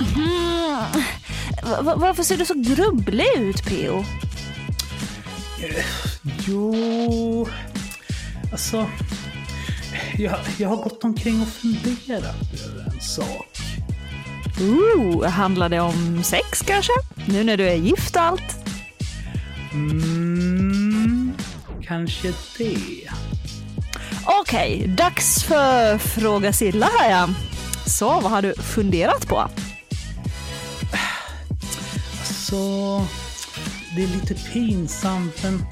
Mm. Va- varför ser du så grubblig ut, P.O.? Jo... Alltså... Jag, jag har gått omkring och funderat över en sak. Ooh, handlar det om sex kanske? Nu när du är gift och allt? Mm, kanske det. Okej, dags för Fråga Silla här ja. Så, vad har du funderat på? Alltså... Det är lite pinsamt, men...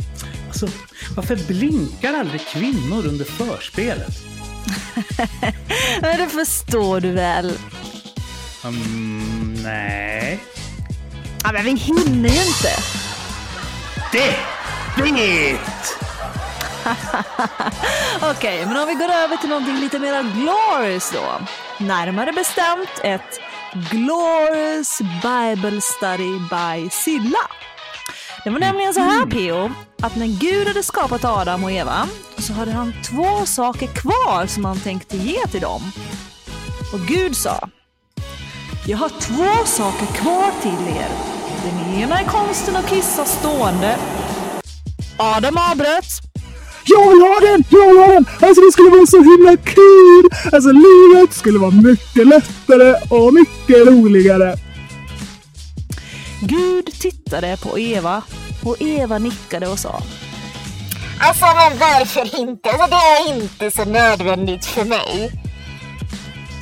Alltså, varför blinkar aldrig kvinnor under förspelet? Men det förstår du väl? Mm, nej. Ja, men vi hinner ju inte. Deppigt! Okej, men om vi går över till någonting lite mer glorious då. Närmare bestämt ett Glorious Bible Study by Silla. Det var nämligen så här Pio, att när Gud hade skapat Adam och Eva så hade han två saker kvar som han tänkte ge till dem. Och Gud sa, jag har två saker kvar till er. Den ena är konsten att kissa stående. Adam avbröt jag vill ha den! Jag vill ha den! Alltså det skulle vara så himla kul! Alltså livet skulle vara mycket lättare och mycket roligare. Gud tittade på Eva och Eva nickade och sa Alltså men varför inte? Alltså det är inte så nödvändigt för mig.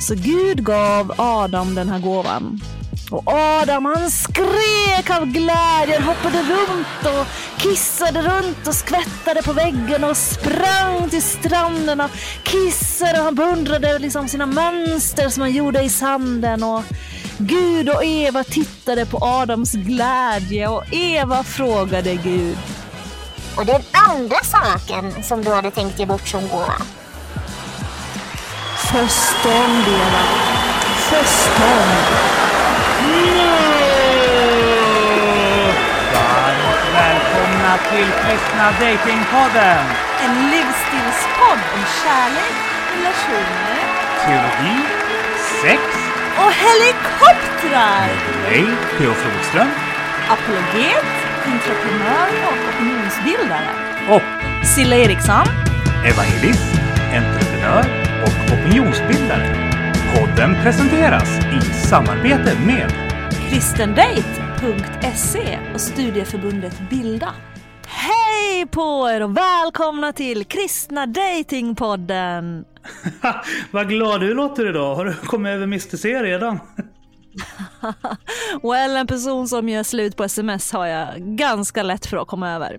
Så Gud gav Adam den här gåvan. Och Adam han skrek av glädje, hoppade runt och kissade runt och skvättade på väggen och sprang till stranden och kissade och han beundrade liksom sina mönster som han gjorde i sanden. Och Gud och Eva tittade på Adams glädje och Eva frågade Gud. Och den andra saken som du hade tänkt ge bort som gåva. Förstånd Eva, förstånd. Varmt välkomna till Kristna Datingpodden! En livsstilspodd om kärlek, relationer Teologi, sex, och helikoptrar. mig, P.O. Flodström Apologet, entreprenör och opinionsbildare. och Silla Eriksson. evangelist, entreprenör och opinionsbildare. Podden presenteras i samarbete med kristendate.se och studieförbundet Bilda. Hej på er och välkomna till Kristna Datingpodden! Vad glad du låter idag. Har du kommit över Mr C redan? Well, en person som gör slut på sms har jag ganska lätt för att komma över.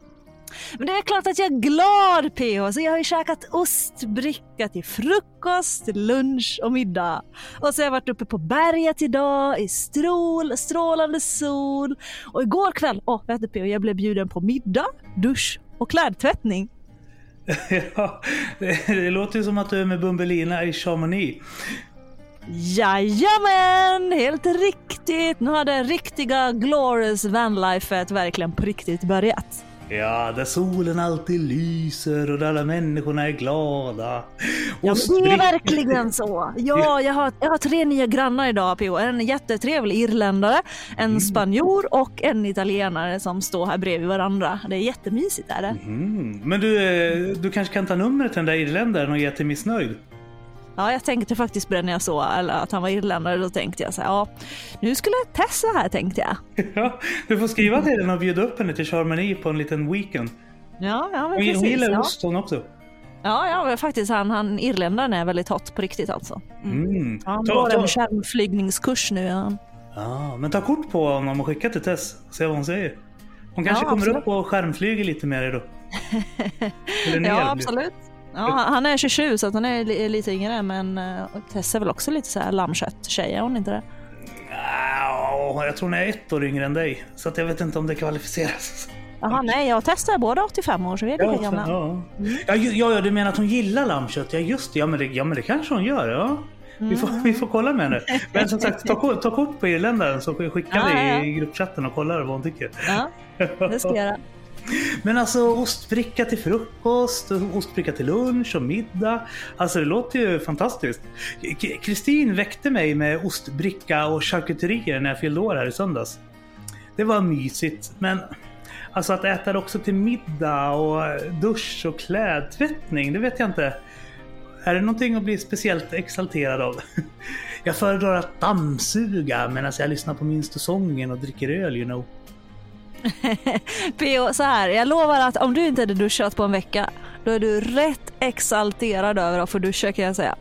Men det är klart att jag är glad PH, så jag har ju käkat ostbricka till frukost, lunch och middag. Och så har jag varit uppe på berget idag i strål, strålande sol. Och igår kväll, åh oh, vet du PH, jag blev bjuden på middag, dusch och klädtvättning. ja, det, det låter ju som att du är med Bumbelina i Chamonix. Jajamän, helt riktigt. Nu har det riktiga glorious vanlifet verkligen på riktigt börjat. Ja, där solen alltid lyser och där alla människorna är glada. Ja, Och men det är verkligen så. Ja, jag har, jag har tre nya grannar idag PO. En jättetrevlig irländare, en spanjor och en italienare som står här bredvid varandra. Det är jättemysigt är det. Mm. Men du, eh, du kanske kan ta numret till den där irländaren och ge till missnöjd? Ja, jag tänkte faktiskt på det när jag såg att han var irländare. Då tänkte jag så här, ja, nu skulle Tessa här tänkte jag. Ja, du får skriva till henne och bjuda upp henne till Chamonix på en liten weekend. Ja, ja men Hon, precis. hon gillar ja. ost hon också. Ja, ja, faktiskt han, han irländaren är väldigt hot på riktigt alltså. Mm. Han Ta, går ta, en skärmflygningskurs nu. Ja. ja, men ta kort på honom och skicka till Tess. Se vad hon säger. Hon kanske Ja, kommer absolut. upp och skärmflyger lite dig då. Ja, absolut. Ja, han är 27 så att han är li- lite yngre men uh, Tess är väl också lite så här lammkött-tjej, är hon inte det? Ja, jag tror hon är ett år yngre än dig. Så att jag vet inte om det kvalificeras. Jaha, nej, jag är båda 85 år så vi är lika Ja, gamla. ja. Ja, ju- ja, ja, du menar att hon gillar lammkött? Ja, just det. Ja, men det, ja, men det kanske hon gör. Ja. Vi, får, vi får kolla med henne. Men som sagt, ta, ta kort på irländaren så skickar Ja, vi ja. i gruppchatten och kollar vad hon tycker. Ja, det ska jag göra. Men alltså ostbricka till frukost, ostbricka till lunch och middag. Alltså det låter ju fantastiskt. Kristin väckte mig med ostbricka och charkuterier när jag fyllde år här i söndags. Det var mysigt, men alltså att äta det också till middag och dusch och klädtvättning, det vet jag inte. Är det någonting att bli speciellt exalterad av? Jag föredrar att dammsuga medan jag lyssnar på Minstosången och dricker öl, you know. P.O. så här, jag lovar att om du inte hade duschat på en vecka, då är du rätt exalterad över att få duscha kan jag säga.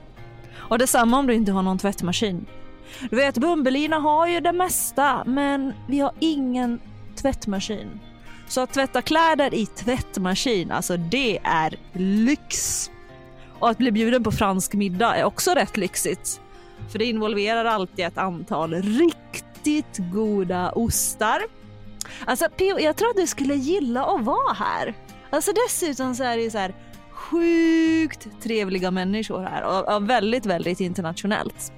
Och detsamma om du inte har någon tvättmaskin. Du vet, Bumbelina har ju det mesta, men vi har ingen tvättmaskin. Så att tvätta kläder i tvättmaskin, alltså det är lyx. Och att bli bjuden på fransk middag är också rätt lyxigt. För det involverar alltid ett antal riktigt goda ostar. Alltså P.O. jag tror att du skulle gilla att vara här. Alltså dessutom så är det ju så här sjukt trevliga människor här och, och väldigt, väldigt internationellt.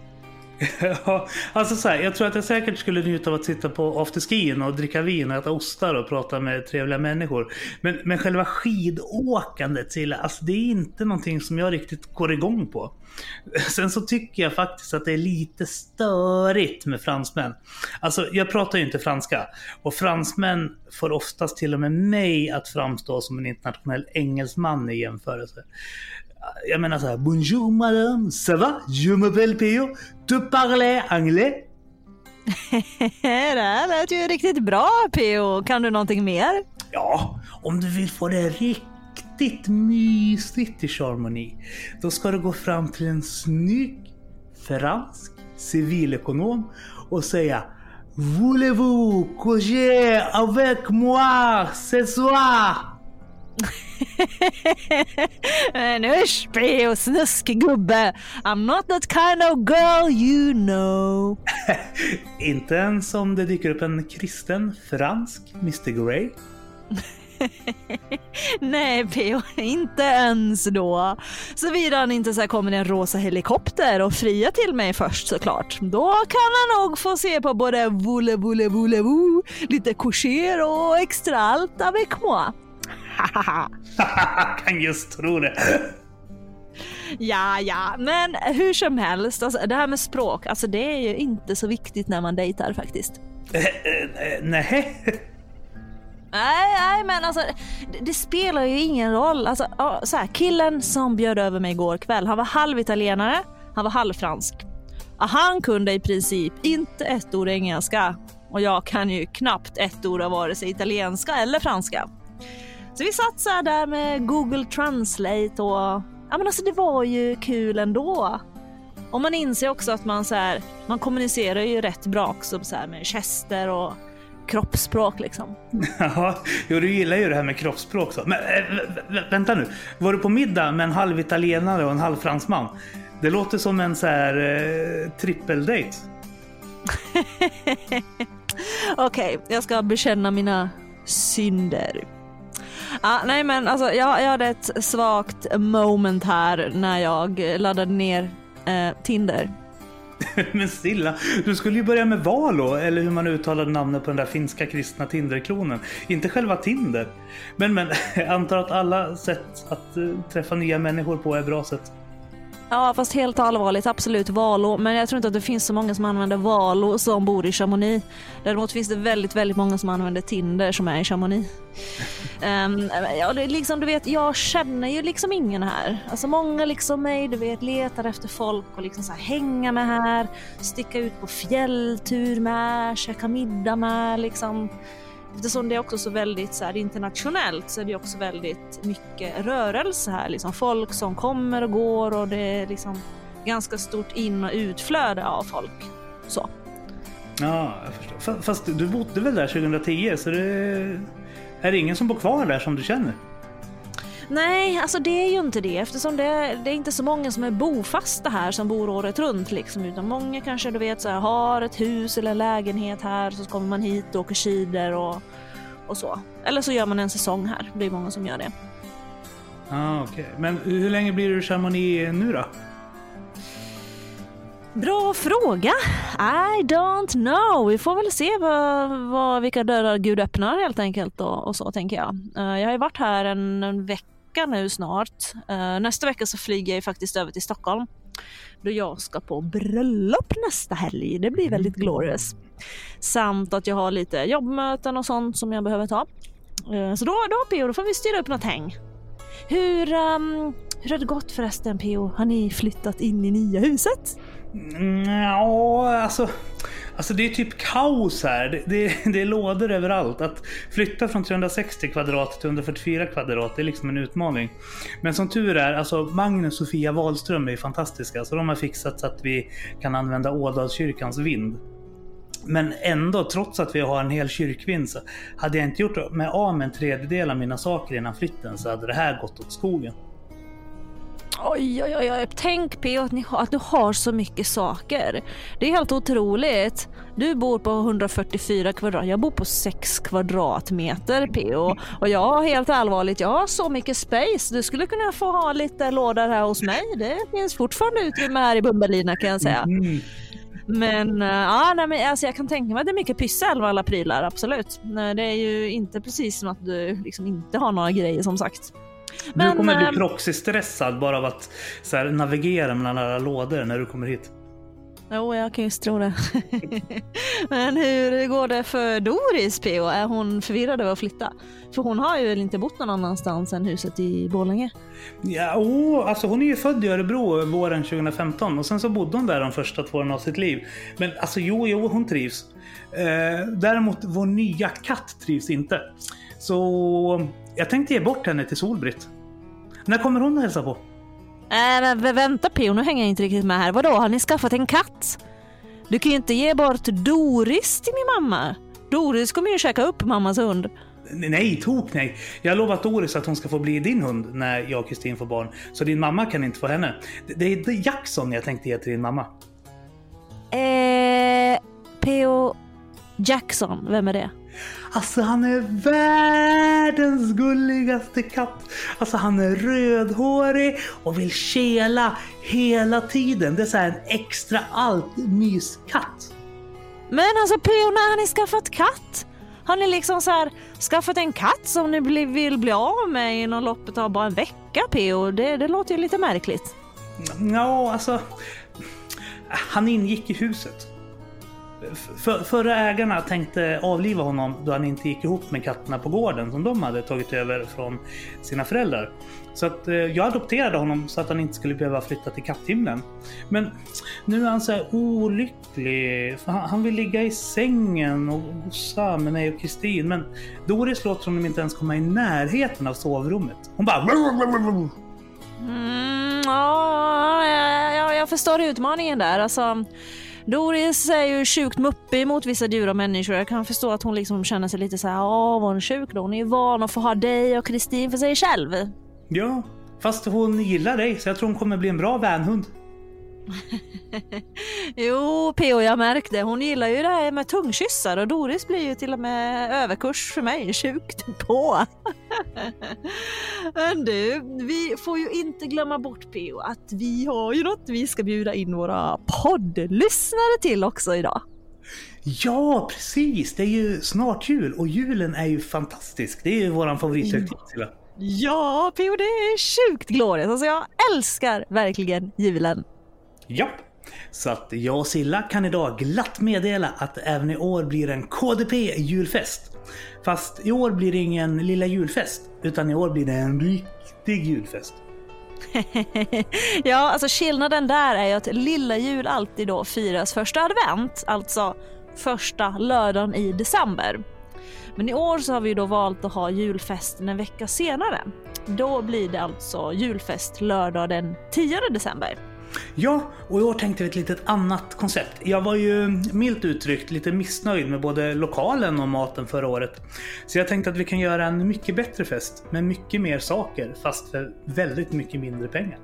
Ja, alltså så här, jag tror att jag säkert skulle njuta av att sitta på afterskin och dricka vin och äta ostar och prata med trevliga människor. Men, men själva skidåkandet till, alltså det är inte någonting som jag riktigt går igång på. Sen så tycker jag faktiskt att det är lite störigt med fransmän. Alltså jag pratar ju inte franska och fransmän får oftast till och med mig att framstå som en internationell engelsman i jämförelse. Jag menar så här, bonjour madame, ça va? Je m'appelle Pio. Tu parles anglais? det här lät ju riktigt bra P.O. Kan du någonting mer? Ja, om du vill få det riktigt mysigt i Charmony, då ska du gå fram till en snygg fransk civilekonom och säga Voulez-vous coucher avec moi ce soir? Men usch P.O. snuskig gubbe. I'm not that kind of girl you know. Inte ens om det dyker upp en kristen fransk Mr Grey. Nej P.O. inte ens då. Såvida han inte så här kommer en rosa helikopter och fria till mig först såklart. Då kan han nog få se på både voule voule voule vou, lite coucher och extra allt avec moi. kan just tro det. Ja, ja, men hur som helst, alltså, det här med språk, alltså det är ju inte så viktigt när man dejtar faktiskt. Eh, eh, Nej. Nej, nej, men alltså det, det spelar ju ingen roll. Alltså, så här, killen som bjöd över mig igår kväll, han var halvitalienare, han var halvfransk. Han kunde i princip inte ett ord engelska och jag kan ju knappt ett ord av vare sig italienska eller franska. Så vi satt så här där med Google Translate och ja, men alltså det var ju kul ändå. Och man inser också att man så här, man kommunicerar ju rätt bra också så här med gester och kroppsspråk liksom. Ja, jo, du gillar ju det här med kroppsspråk så. Men äh, vä- vänta nu. Var du på middag med en halv italienare och en halv fransman? Det låter som en så här eh, trippeldate. Okej, jag ska bekänna mina synder. Ah, nej men alltså jag, jag hade ett svagt moment här när jag laddade ner eh, Tinder. Men Silla, du skulle ju börja med Valo, eller hur man uttalade namnet på den där finska kristna Tinder-klonen. Inte själva Tinder. Men, men, jag antar att alla sätt att eh, träffa nya människor på är bra sätt. Ja fast helt allvarligt, absolut Valo. Men jag tror inte att det finns så många som använder Valo som bor i Chamonix. Däremot finns det väldigt, väldigt många som använder Tinder som är i Chamonix. Um, ja, det liksom, du vet, jag känner ju liksom ingen här. Alltså många liksom mig, du vet, letar efter folk och liksom så här, hänga med här, sticka ut på fjälltur med, käka middag med liksom. Eftersom det är också så väldigt så här, internationellt så är det också väldigt mycket rörelse här. Liksom folk som kommer och går och det är liksom ganska stort in och utflöde av folk. Så. Ja, jag förstår. Fast du bodde väl där 2010, så det är det ingen som bor kvar där som du känner? Nej, alltså det är ju inte det eftersom det är, det är inte så många som är bofasta här som bor året runt liksom utan många kanske du vet så här, har ett hus eller lägenhet här så kommer man hit och åker skidor och, och så. Eller så gör man en säsong här. Det är många som gör det. Ah, okej. Men hur länge blir du i Chamonix nu då? Bra fråga. I don't know. Vi får väl se vad, vad, vilka dörrar Gud öppnar helt enkelt och, och så tänker jag. Uh, jag har ju varit här en, en vecka nu snart. Uh, nästa vecka så flyger jag faktiskt över till Stockholm då jag ska på bröllop nästa helg. Det blir väldigt glorious. Samt att jag har lite jobbmöten och sånt som jag behöver ta. Uh, så då, då Pio, då får vi styra upp något häng. Hur, um, hur har det gått förresten Pio? Har ni flyttat in i nya huset? Ja, alltså, alltså det är typ kaos här. Det, det, det är lådor överallt. Att flytta från 360 kvadrat till 144 kvadrat det är liksom en utmaning. Men som tur är, alltså Magnus och Sofia Wahlström är fantastiska. Så de har fixat så att vi kan använda Ådalskyrkans vind. Men ändå, trots att vi har en hel kyrkvind så hade jag inte gjort mig av med en tredjedel av mina saker innan flytten så hade det här gått åt skogen. Oj, oj, oj, tänk P att, ni, att du har så mycket saker. Det är helt otroligt. Du bor på 144 kvadrat, jag bor på 6 kvadratmeter PO. Och jag helt allvarligt, jag har så mycket space. Du skulle kunna få ha lite lådor här hos mig. Det finns fortfarande utrymme här i Bumbelina kan jag säga. Mm. Men, uh, ja, nej, men alltså, jag kan tänka mig att det är mycket pyssel med alla prylar, absolut. Det är ju inte precis som att du liksom inte har några grejer som sagt. Men, du kommer bli ehm, proxy-stressad bara av att så här, navigera mellan alla lådor när du kommer hit. Jo, jag kan just tro det. Men hur går det för Doris PO? Är hon förvirrad över att flytta? För hon har ju väl inte bott någon annanstans än huset i Borlänge? Ja, oh, alltså hon är ju född i Örebro våren 2015 och sen så bodde hon där de första två åren av sitt liv. Men alltså jo, jo, hon trivs. Eh, däremot vår nya katt trivs inte. Så jag tänkte ge bort henne till Solbritt. När kommer hon att hälsa på? Äh, men vänta Pio, nu hänger jag inte riktigt med här. Vadå, har ni skaffat en katt? Du kan ju inte ge bort Doris till min mamma. Doris kommer ju käka upp mammas hund. Nej, tok nej. Jag har lovat Doris att hon ska få bli din hund när jag och Kristin får barn. Så din mamma kan inte få henne. Det är Jackson jag tänkte ge till din mamma. Eh, P.O. Jackson, vem är det? Alltså han är världens gulligaste katt. Alltså han är rödhårig och vill kela hela tiden. Det är så en extra allt myskatt. Men alltså P.O. när har ni skaffat katt? Har ni liksom så här skaffat en katt som ni vill bli av med inom loppet av bara en vecka P.O. Det, det låter ju lite märkligt. Ja, alltså. Han ingick i huset. För, förra ägarna tänkte avliva honom då han inte gick ihop med katterna på gården som de hade tagit över från sina föräldrar. Så att eh, jag adopterade honom så att han inte skulle behöva flytta till katthimlen. Men nu är han så här olycklig. För han, han vill ligga i sängen och gosa med mig och Kristin. Men Doris låter honom inte ens komma i närheten av sovrummet. Hon bara... Mm, ja, jag, jag förstår utmaningen där. Alltså, Doris är ju sjukt muppig mot vissa djur och människor. Jag kan förstå att hon liksom känner sig lite så här avundsjuk då. Hon är ju van att få ha dig och Kristin för sig själv. Ja, fast hon gillar dig så jag tror hon kommer bli en bra vänhund. jo, P.O. jag märkte. Hon gillar ju det här med tungkyssar och Doris blir ju till och med överkurs för mig. Sjukt på! Men du, vi får ju inte glömma bort P.O. att vi har ju något vi ska bjuda in våra poddlyssnare till också idag. Ja, precis! Det är ju snart jul och julen är ju fantastisk. Det är ju våran favorithögtid, Ja, P.O. det är sjukt glorious. Alltså jag älskar verkligen julen. Japp. Så att jag och Silla kan idag glatt meddela att även i år blir en KDP julfest. Fast i år blir det ingen lilla julfest, utan i år blir det en riktig julfest. ja, alltså skillnaden där är ju att lilla jul alltid då firas första advent, alltså första lördagen i december. Men i år så har vi då valt att ha julfesten en vecka senare. Då blir det alltså julfest lördag den 10 december. Ja, och i år tänkte vi ett litet annat koncept. Jag var ju milt uttryckt lite missnöjd med både lokalen och maten förra året. Så jag tänkte att vi kan göra en mycket bättre fest med mycket mer saker fast för väldigt mycket mindre pengar.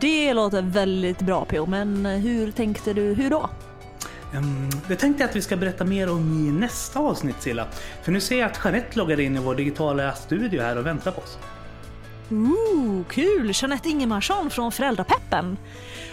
Det låter väldigt bra P.O. men hur tänkte du, hur då? Det tänkte jag att vi ska berätta mer om i nästa avsnitt Silla. För nu ser jag att Jeanette loggar in i vår digitala studio här och väntar på oss. Ooh, kul! Jeanette Ingemarsson från Föräldrapeppen.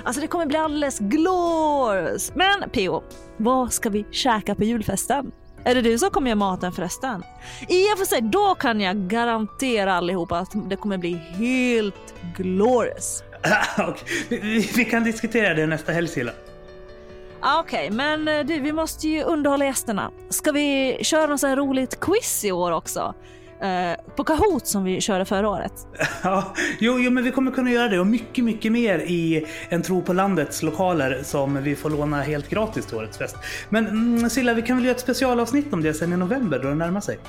Alltså det kommer bli alldeles glorious. Men P.O. vad ska vi käka på julfesten? Är det du som kommer göra maten förresten? I och för sig, då kan jag garantera allihopa att det kommer bli helt glorious. Vi, vi, kan diskutera det nästa helg Silla. Ah, Okej, men eh, du, vi måste ju underhålla gästerna. Ska vi köra något roligt quiz i år också? Eh, på Kahoot som vi körde förra året. Ja, jo, jo, men vi kommer kunna göra det och mycket, mycket mer i En tro på landets lokaler som vi får låna helt gratis till årets fest. Men mm, Silla, vi kan väl göra ett specialavsnitt om det sen i november då det närmar sig.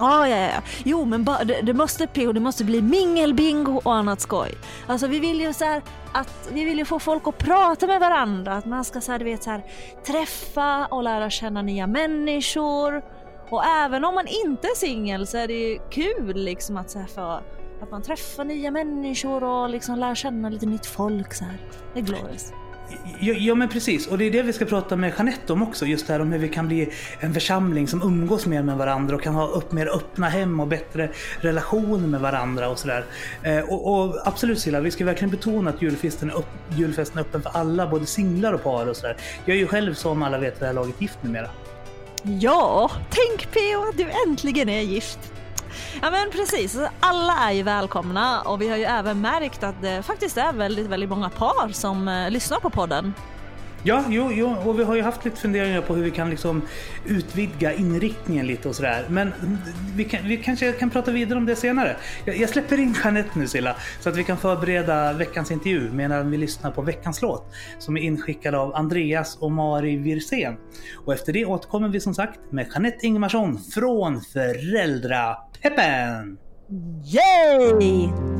Ah, ja, ja, ja. Jo, men ba, det, det måste det måste bli mingelbingo och annat skoj. Alltså vi vill ju så här att vi vill ju få folk att prata med varandra, att man ska så här, du vet så här träffa och lära känna nya människor. Och även om man inte är singel så är det ju kul liksom att så här, för, att man träffar nya människor och liksom lär känna lite nytt folk så här. Det är glorious. Ja, ja men precis, och det är det vi ska prata med Jeanette om också. Just det här om hur vi kan bli en församling som umgås mer med varandra och kan ha upp, mer öppna hem och bättre relationer med varandra och sådär. Eh, och, och absolut Silla, vi ska verkligen betona att julfesten är, upp, julfesten är öppen för alla, både singlar och par och sådär. Jag är ju själv som alla vet vid det här laget gift numera. Ja, tänk PO att du äntligen är gift. Ja men precis, alla är ju välkomna och vi har ju även märkt att det faktiskt är väldigt, väldigt många par som eh, lyssnar på podden. Ja, jo, jo, och vi har ju haft lite funderingar på hur vi kan liksom utvidga inriktningen lite och sådär. Men vi, kan, vi kanske kan prata vidare om det senare. Jag, jag släpper in Jeanette nu Silla, så att vi kan förbereda veckans intervju medan vi lyssnar på veckans låt som är inskickad av Andreas och Mari Wirsén. Och efter det återkommer vi som sagt med Jeanette Ingemarsson från Föräldrapeppen! Yay!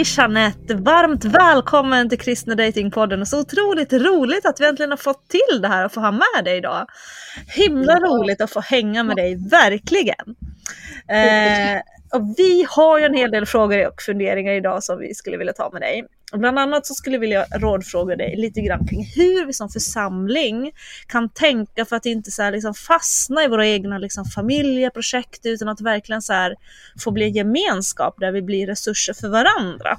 Hej Jeanette! Varmt välkommen till Kristna Datingpodden. Så otroligt roligt att vi äntligen har fått till det här och få ha med dig idag. Himla roligt att få hänga med dig, verkligen. Eh, och vi har ju en hel del frågor och funderingar idag som vi skulle vilja ta med dig. Och bland annat så skulle jag vilja rådfråga dig lite grann kring hur vi som församling kan tänka för att inte så här liksom fastna i våra egna liksom familjeprojekt utan att verkligen så här få bli en gemenskap där vi blir resurser för varandra.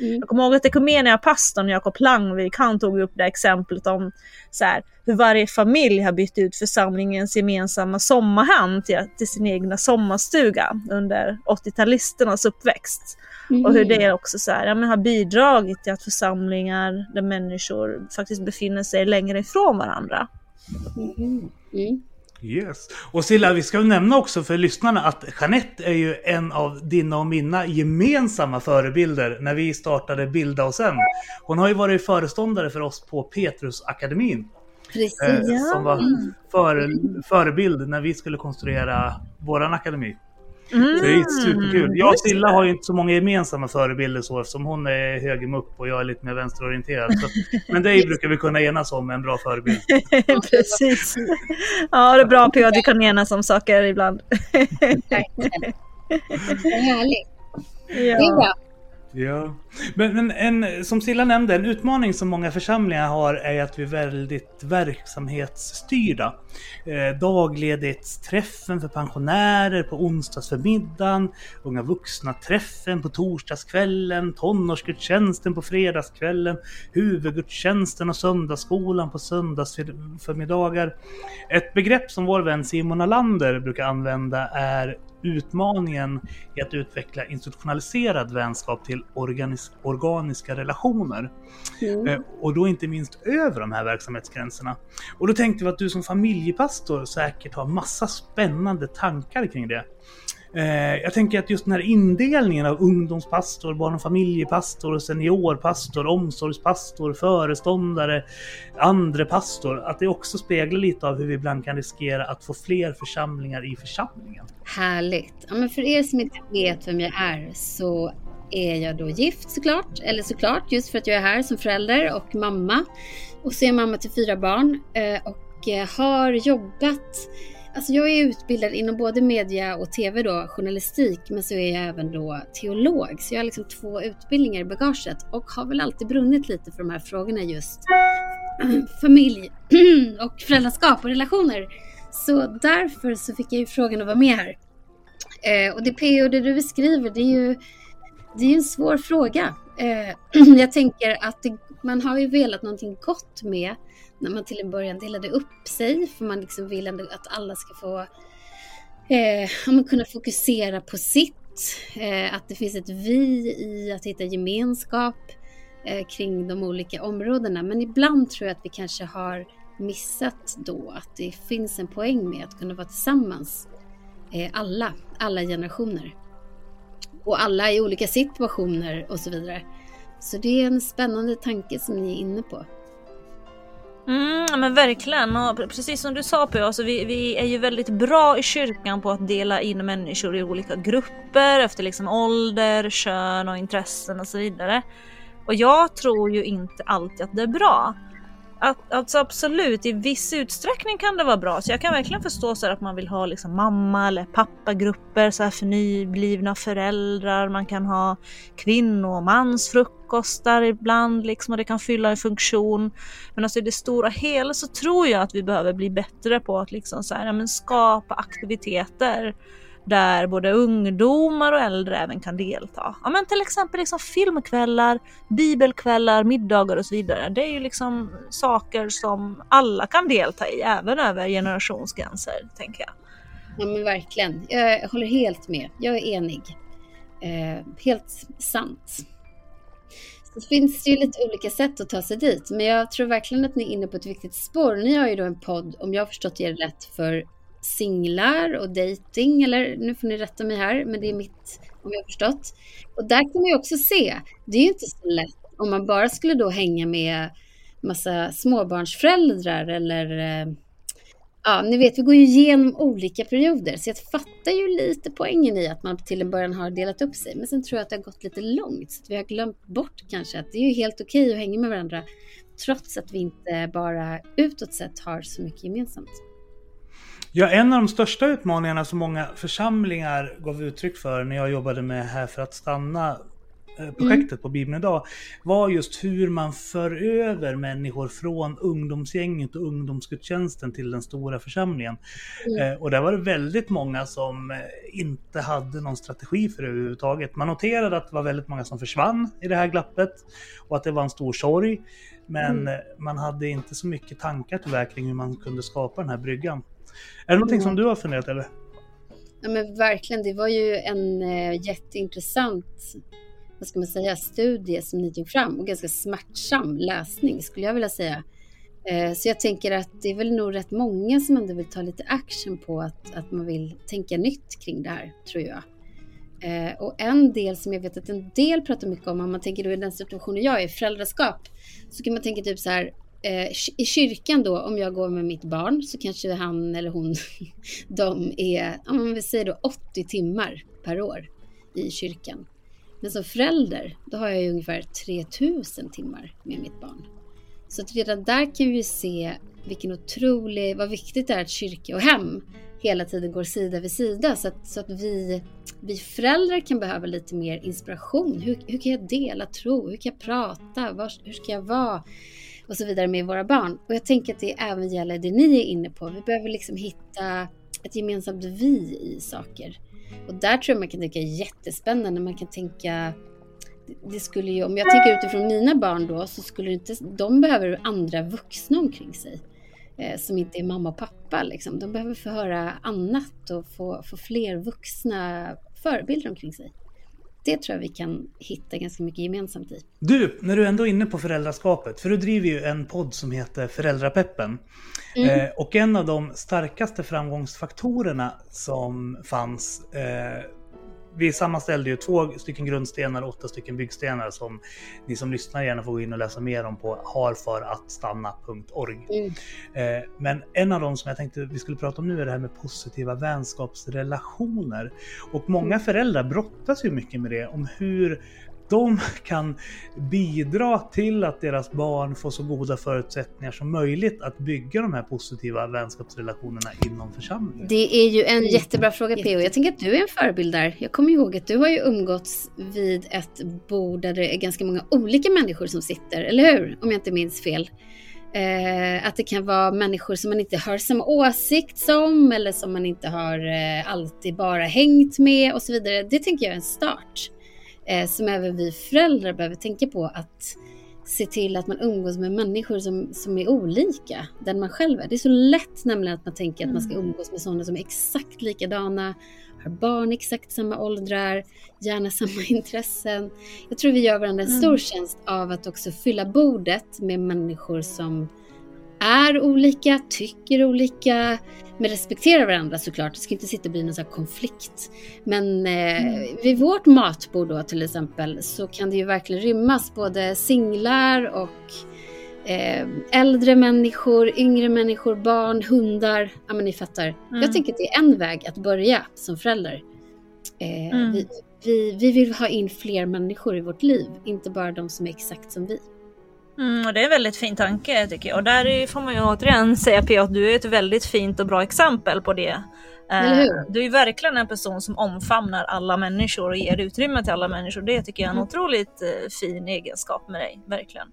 Mm. Jag kommer ihåg att Ekumenia-pastorn Jakob Langvik, han tog upp det exemplet om så här, hur varje familj har bytt ut församlingens gemensamma sommarhem till, till sin egna sommarstuga under 80-talisternas uppväxt. Och hur det också så här, ja, har bidragit till att församlingar där människor faktiskt befinner sig längre ifrån varandra. Mm. Yes. Och Silla, vi ska nämna också för lyssnarna att Jeanette är ju en av dina och mina gemensamma förebilder när vi startade Bilda oss en. Hon har ju varit föreståndare för oss på Petrusakademin. Precis. Eh, som var före, förebild när vi skulle konstruera våran akademi. Mm. Det är superkul. Jag och Silla har ju inte så många gemensamma förebilder så eftersom hon är högermupp och jag är lite mer vänsterorienterad. Så, men dig brukar vi kunna enas om en bra förebild. Precis. Ja, det är bra PA att vi kan enas om saker ibland. Verkligen. Vad härligt. Det är ja. bra. Ja. Men, men en, som Silla nämnde, en utmaning som många församlingar har är att vi är väldigt verksamhetsstyrda. Eh, dagledighetsträffen för pensionärer på onsdagsförmiddagen, unga vuxna-träffen på torsdagskvällen, tonårsgudstjänsten på fredagskvällen, huvudgudstjänsten och söndagsskolan på söndagsförmiddagar. Ett begrepp som vår vän Simon Alander brukar använda är utmaningen i att utveckla institutionaliserad vänskap till organis- organiska relationer. Mm. Eh, Och då inte minst över de här verksamhetsgränserna. Och då tänkte vi att du som familjepastor säkert har massa spännande tankar kring det. Eh, Jag tänker att just den här indelningen av ungdomspastor, barn och familjepastor, seniorpastor, omsorgspastor, föreståndare, andre pastor, att det också speglar lite av hur vi ibland kan riskera att få fler församlingar i församlingen. Härligt. Ja, men för er som inte vet vem jag är så är jag då gift såklart. Eller såklart just för att jag är här som förälder och mamma. Och så är jag mamma till fyra barn eh, och eh, har jobbat Alltså jag är utbildad inom både media och tv då, journalistik, men så är jag även då teolog. Så jag har liksom två utbildningar i bagaget och har väl alltid brunnit lite för de här frågorna just familj och föräldraskap och relationer. Så därför så fick jag ju frågan att vara med här. Eh, och det PO, det du beskriver, det är ju det är ju en svår fråga. Eh, jag tänker att det, man har ju velat någonting gott med när man till en början delade upp sig, för man liksom vill ändå att alla ska få eh, kunna fokusera på sitt, eh, att det finns ett vi i att hitta gemenskap eh, kring de olika områdena. Men ibland tror jag att vi kanske har missat då att det finns en poäng med att kunna vara tillsammans, eh, alla, alla generationer. Och alla i olika situationer och så vidare. Så det är en spännande tanke som ni är inne på. Mm, men verkligen. Och precis som du sa på alltså vi, vi är ju väldigt bra i kyrkan på att dela in människor i olika grupper efter liksom ålder, kön och intressen och så vidare. Och jag tror ju inte alltid att det är bra. Att, alltså absolut, i viss utsträckning kan det vara bra. Så jag kan verkligen förstå så här att man vill ha liksom mamma eller pappagrupper så här för nyblivna föräldrar. Man kan ha kvinno och mansfrukostar ibland liksom och det kan fylla en funktion. Men alltså i det stora hela så tror jag att vi behöver bli bättre på att liksom så här, ja, men skapa aktiviteter där både ungdomar och äldre även kan delta. Ja, men till exempel liksom filmkvällar, bibelkvällar, middagar och så vidare. Det är ju liksom saker som alla kan delta i, även över generationsgränser, tänker jag. Ja men verkligen. Jag håller helt med. Jag är enig. Eh, helt sant. Så finns det ju lite olika sätt att ta sig dit. Men jag tror verkligen att ni är inne på ett viktigt spår. Ni har ju då en podd, om jag har förstått er rätt, för singlar och dating eller nu får ni rätta mig här, men det är mitt om jag har förstått. Och där kan man ju också se, det är ju inte så lätt om man bara skulle då hänga med massa småbarnsföräldrar eller eh, ja, ni vet, vi går ju igenom olika perioder, så jag fattar ju lite poängen i att man till en början har delat upp sig, men sen tror jag att det har gått lite långt, så att vi har glömt bort kanske att det är ju helt okej att hänga med varandra, trots att vi inte bara utåt sett har så mycket gemensamt. Ja, en av de största utmaningarna som många församlingar gav uttryck för när jag jobbade med Här för att stanna eh, projektet på Bibeln idag var just hur man för över människor från ungdomsgänget och ungdomsgudstjänsten till den stora församlingen. Eh, och där var det väldigt många som eh, inte hade någon strategi för det överhuvudtaget. Man noterade att det var väldigt många som försvann i det här glappet och att det var en stor sorg. Men eh, man hade inte så mycket tankar tyvärr kring hur man kunde skapa den här bryggan. Är det någonting som du har funderat över? Ja, men verkligen, det var ju en eh, jätteintressant vad ska man säga, studie som ni tog fram och ganska smärtsam läsning skulle jag vilja säga. Eh, så jag tänker att det är väl nog rätt många som ändå vill ta lite action på att, att man vill tänka nytt kring det här, tror jag. Eh, och en del som jag vet att en del pratar mycket om, om man tänker då i den situationen jag är, föräldraskap, så kan man tänka typ så här, eh, i kyrkan då, om jag går med mitt barn, så kanske han eller hon, de är, om vi säger då 80 timmar per år i kyrkan. Men som förälder, då har jag ju ungefär 3000 timmar med mitt barn. Så att redan där kan vi ju se vilken otrolig, vad viktigt det är att kyrka och hem hela tiden går sida vid sida så att, så att vi, vi föräldrar kan behöva lite mer inspiration. Hur, hur kan jag dela tro? Hur kan jag prata? Var, hur ska jag vara? Och så vidare med våra barn. Och jag tänker att det även gäller det ni är inne på. Vi behöver liksom hitta ett gemensamt vi i saker. Och där tror jag man kan tänka jättespännande. Man kan tänka det skulle ju, om jag tänker utifrån mina barn då, så skulle inte, de behöver andra vuxna omkring sig. Eh, som inte är mamma och pappa. Liksom. De behöver få höra annat och få, få fler vuxna förebilder omkring sig. Det tror jag vi kan hitta ganska mycket gemensamt i. Du, när du ändå är inne på föräldraskapet, för du driver ju en podd som heter Föräldrapeppen. Mm. Eh, och en av de starkaste framgångsfaktorerna som fanns eh, vi sammanställde ju två stycken grundstenar och åtta stycken byggstenar som ni som lyssnar gärna får gå in och läsa mer om på harfarattstanna.org. Mm. Eh, men en av dem som jag tänkte vi skulle prata om nu är det här med positiva vänskapsrelationer. Och många föräldrar brottas ju mycket med det, om hur de kan bidra till att deras barn får så goda förutsättningar som möjligt att bygga de här positiva vänskapsrelationerna inom församlingen. Det är ju en jättebra fråga P.O. Jag tänker att du är en förebild där. Jag kommer ihåg att du har ju umgåtts vid ett bord där det är ganska många olika människor som sitter, eller hur? Om jag inte minns fel. Eh, att det kan vara människor som man inte har samma åsikt som eller som man inte har eh, alltid bara hängt med och så vidare. Det tänker jag är en start eh, som även vi föräldrar behöver tänka på att se till att man umgås med människor som, som är olika den man själv är. Det är så lätt nämligen att man tänker att man ska umgås med sådana som är exakt likadana, har barn exakt samma åldrar, gärna samma intressen. Jag tror vi gör varandra en stor tjänst av att också fylla bordet med människor som är olika, tycker olika, men respekterar varandra såklart. Det ska inte sitta och bli någon sån konflikt. Men eh, vid vårt matbord då till exempel så kan det ju verkligen rymmas både singlar och eh, äldre människor, yngre människor, barn, hundar. Ja men ni fattar. Jag tänker att det är en väg att börja som förälder. Eh, Mm. vi, vi, vi vill ha in fler människor i vårt liv, inte bara de som är exakt som vi. Mm, och det är en väldigt fin tanke tycker jag. Och där är- får man ju återigen säga P att du är ett väldigt fint och bra exempel på det. Eh? Du är verkligen en person som omfamnar alla människor och ger utrymme till alla människor. Det tycker jag är en Mm. otroligt eh, fin egenskap med dig, verkligen.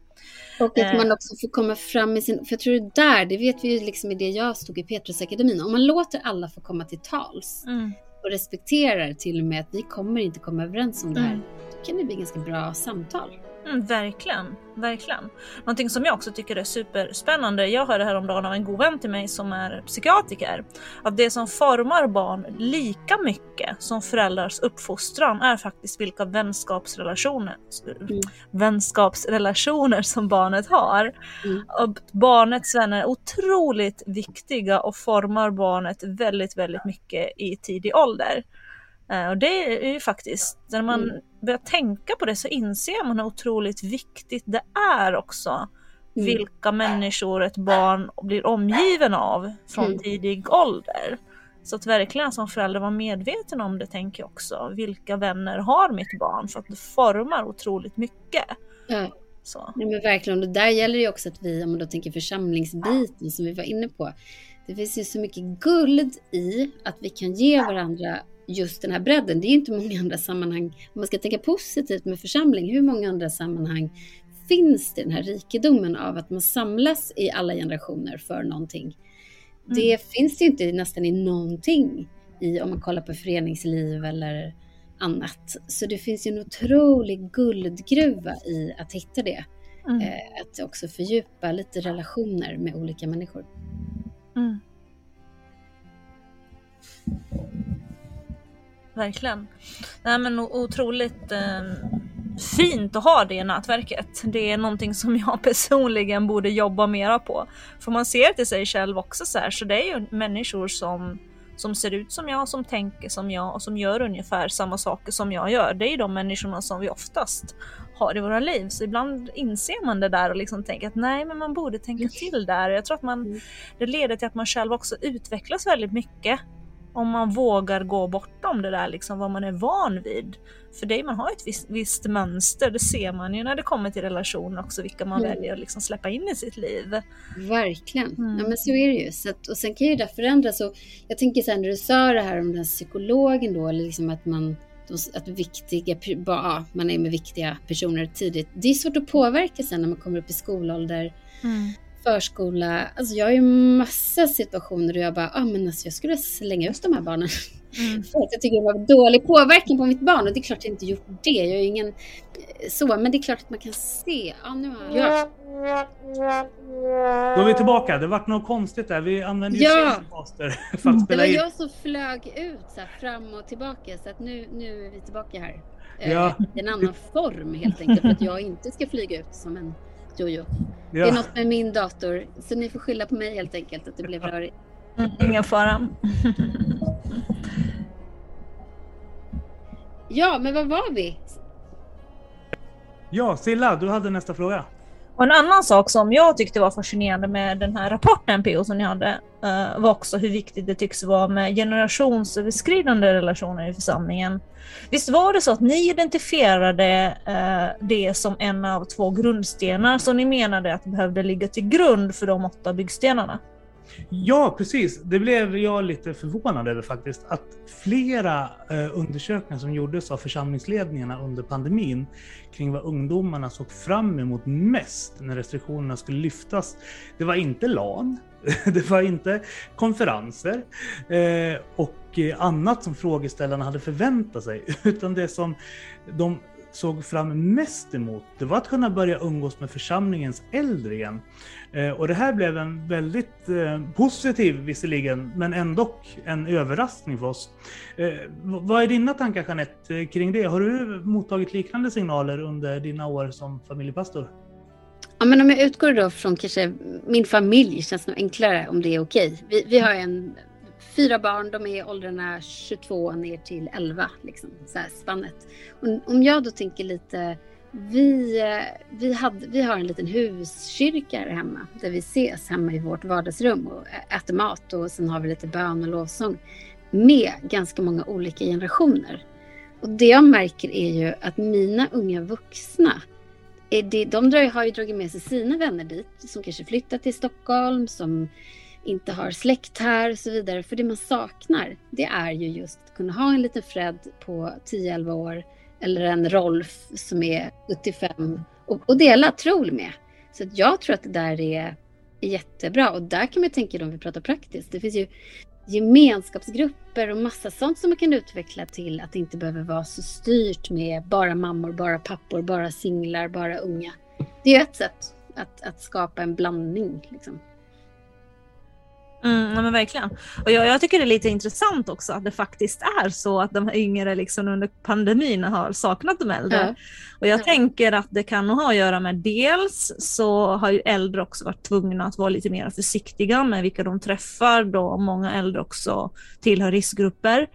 Och att Eh. man också får komma fram med sin... För jag tror det där, det vet vi ju liksom i det jag stod i Petrusakademin. Om man låter alla få komma till tals Mm. och respekterar till och med att vi kommer inte komma överens om det här. Mm. Då kan det bli ganska bra samtal. Mm, verkligen, verkligen. Någonting som jag också tycker är superspännande. Jag hörde häromdagen av en god vän till mig som är psykiatriker. Att det som formar barn lika mycket som föräldrars uppfostran är faktiskt vilka vänskapsrelationer, Mm. vänskapsrelationer som barnet har. Mm. Och barnets vänner är otroligt viktiga och formar barnet väldigt, väldigt mycket i tidig ålder. Eh, Och det är ju faktiskt, när man Mm. börjar tänka på det så inser man hur otroligt viktigt det är också. Mm. Vilka människor ett barn blir omgiven av från Mm. tidig ålder. Så att verkligen som förälder vara medveten om det tänker jag också. Vilka vänner har mitt barn? För att det formar otroligt mycket. Ja, Så. nej men verkligen. Och där gäller det ju också att vi, om man då tänker församlingsbiten som vi var inne på. Det finns ju så mycket guld i att vi kan ge varandra just den här bredden. Det är inte många andra sammanhang, om man ska tänka positivt med församling, hur många andra sammanhang finns det den här rikedomen av att man samlas i alla generationer för någonting? Det finns det ju inte nästan i någonting i om man kollar på föreningsliv eller annat. Så det finns ju en otrolig guldgruva i att hitta det. Mm. Eh, att också fördjupa lite relationer med olika människor. Mm. Verkligen. Nej, men otroligt eh, fint att ha det nätverket. Det är någonting som jag personligen borde jobba mera på. För man ser till sig själv också så här, så det är ju människor som, som ser ut som jag, som tänker som jag och som gör ungefär samma saker som jag gör. Det är ju de människorna som vi oftast har i våra liv. Så ibland inser man det där och liksom tänker att nej, men man borde tänka till där. Jag tror att man, det leder till att man själv också utvecklas väldigt mycket om man vågar gå bortom det där liksom vad man är van vid. För det, man har ett visst, visst mönster, det ser man ju när det kommer till relationer också, vilka man Mm. väljer att liksom släppa in i sitt liv. Verkligen. Mm. Ja, men så är det ju. Så att, och sen kan ju det förändras. Och jag tänker här, när du sa det här om den här psykologen då, eller liksom att man att viktiga, ja, man är med viktiga personer tidigt. Det är svårt att påverka sen när man kommer upp i skolålder, förskola. Alltså jag har ju massa situationer där jag bara, ah, men alltså jag skulle slänga ut de här barnen. Mm. För att jag tycker det var dålig påverkan på mitt barn. Och det är klart jag inte gjort det. Jag är ju ingen eh, så, men det är klart att man kan se. Ja, nu har jag... Då är vi tillbaka. Det vart något konstigt där. Vi använde ju Ja. För att Det spela var in. jag som flög ut så här, fram och tillbaka så att nu, nu är vi tillbaka här. Eh, Ja. En annan form helt enkelt för att jag inte ska flyga ut som en jojo. Det är Ja. något med min dator så ni får skylla på mig helt enkelt att det blev rörigt. Mm, ingen fara. Ja, men vad var vi? ja, Silla, du hade nästa fråga. Och en annan sak som jag tyckte var fascinerande med den här rapporten PO som ni hade Eh, var också hur viktigt det tycks vara med generationsöverskridande relationer i församlingen. Visst var det så att ni identifierade eh, det som en av två grundstenar som ni menade att behövde ligga till grund för de åtta byggstenarna? Ja, precis. Det blev jag lite förvånad över faktiskt. Att flera eh, undersökningar som gjordes av församlingsledningarna under pandemin kring vad ungdomarna såg fram emot mest när restriktionerna skulle lyftas. Det var inte LAN, det var inte konferenser eh, och eh, annat som frågeställarna hade förväntat sig, utan det som de såg fram mest emot, det var att kunna börja umgås med församlingens äldre igen. Eh, och det här blev en väldigt positiv, visserligen, men ändå en överraskning för oss. Vad är dina tankar Jeanette kring det? Har du mottagit liknande signaler under dina år som familjepastor? Ja, men om jag utgår då från kanske min familj känns nog enklare om det är okej. Vi, vi har en, fyra barn, de är i åldrarna 22 ner till 11, liksom, så här spannet. Och om jag då tänker lite, vi, vi, hade, vi har en liten huskyrka här hemma där vi ses hemma i vårt vardagsrum och äter mat och sen har vi lite bön och lovsång med ganska många olika generationer. Och det jag märker är ju att mina unga vuxna Eh, det, de drar, har ju dragit med sig sina vänner dit som kanske flyttat till Stockholm, som inte har släkt här och så vidare. För det man saknar, det är ju just att kunna ha en liten Fred på 10-11 år eller en Rolf som är 75 och, och dela Troll med. Så att jag tror att det där är jättebra och där kan man tänka då om vi pratar praktiskt. Det finns ju gemenskapsgrupper och massa sånt som man kan utveckla till att det inte behöver vara så styrt med bara mammor, bara pappor, bara singlar, bara unga. Det är ett sätt att, att skapa en blandning. Liksom. Mm, ja, men verkligen. Och jag, jag tycker det är lite intressant också att det faktiskt är så att de yngre liksom under pandemin har saknat de äldre. Ja. Och jag Ja. tänker att det kan ha att göra med dels så har ju äldre också varit tvungna att vara lite mer försiktiga med vilka de träffar då många äldre också tillhör riskgrupper.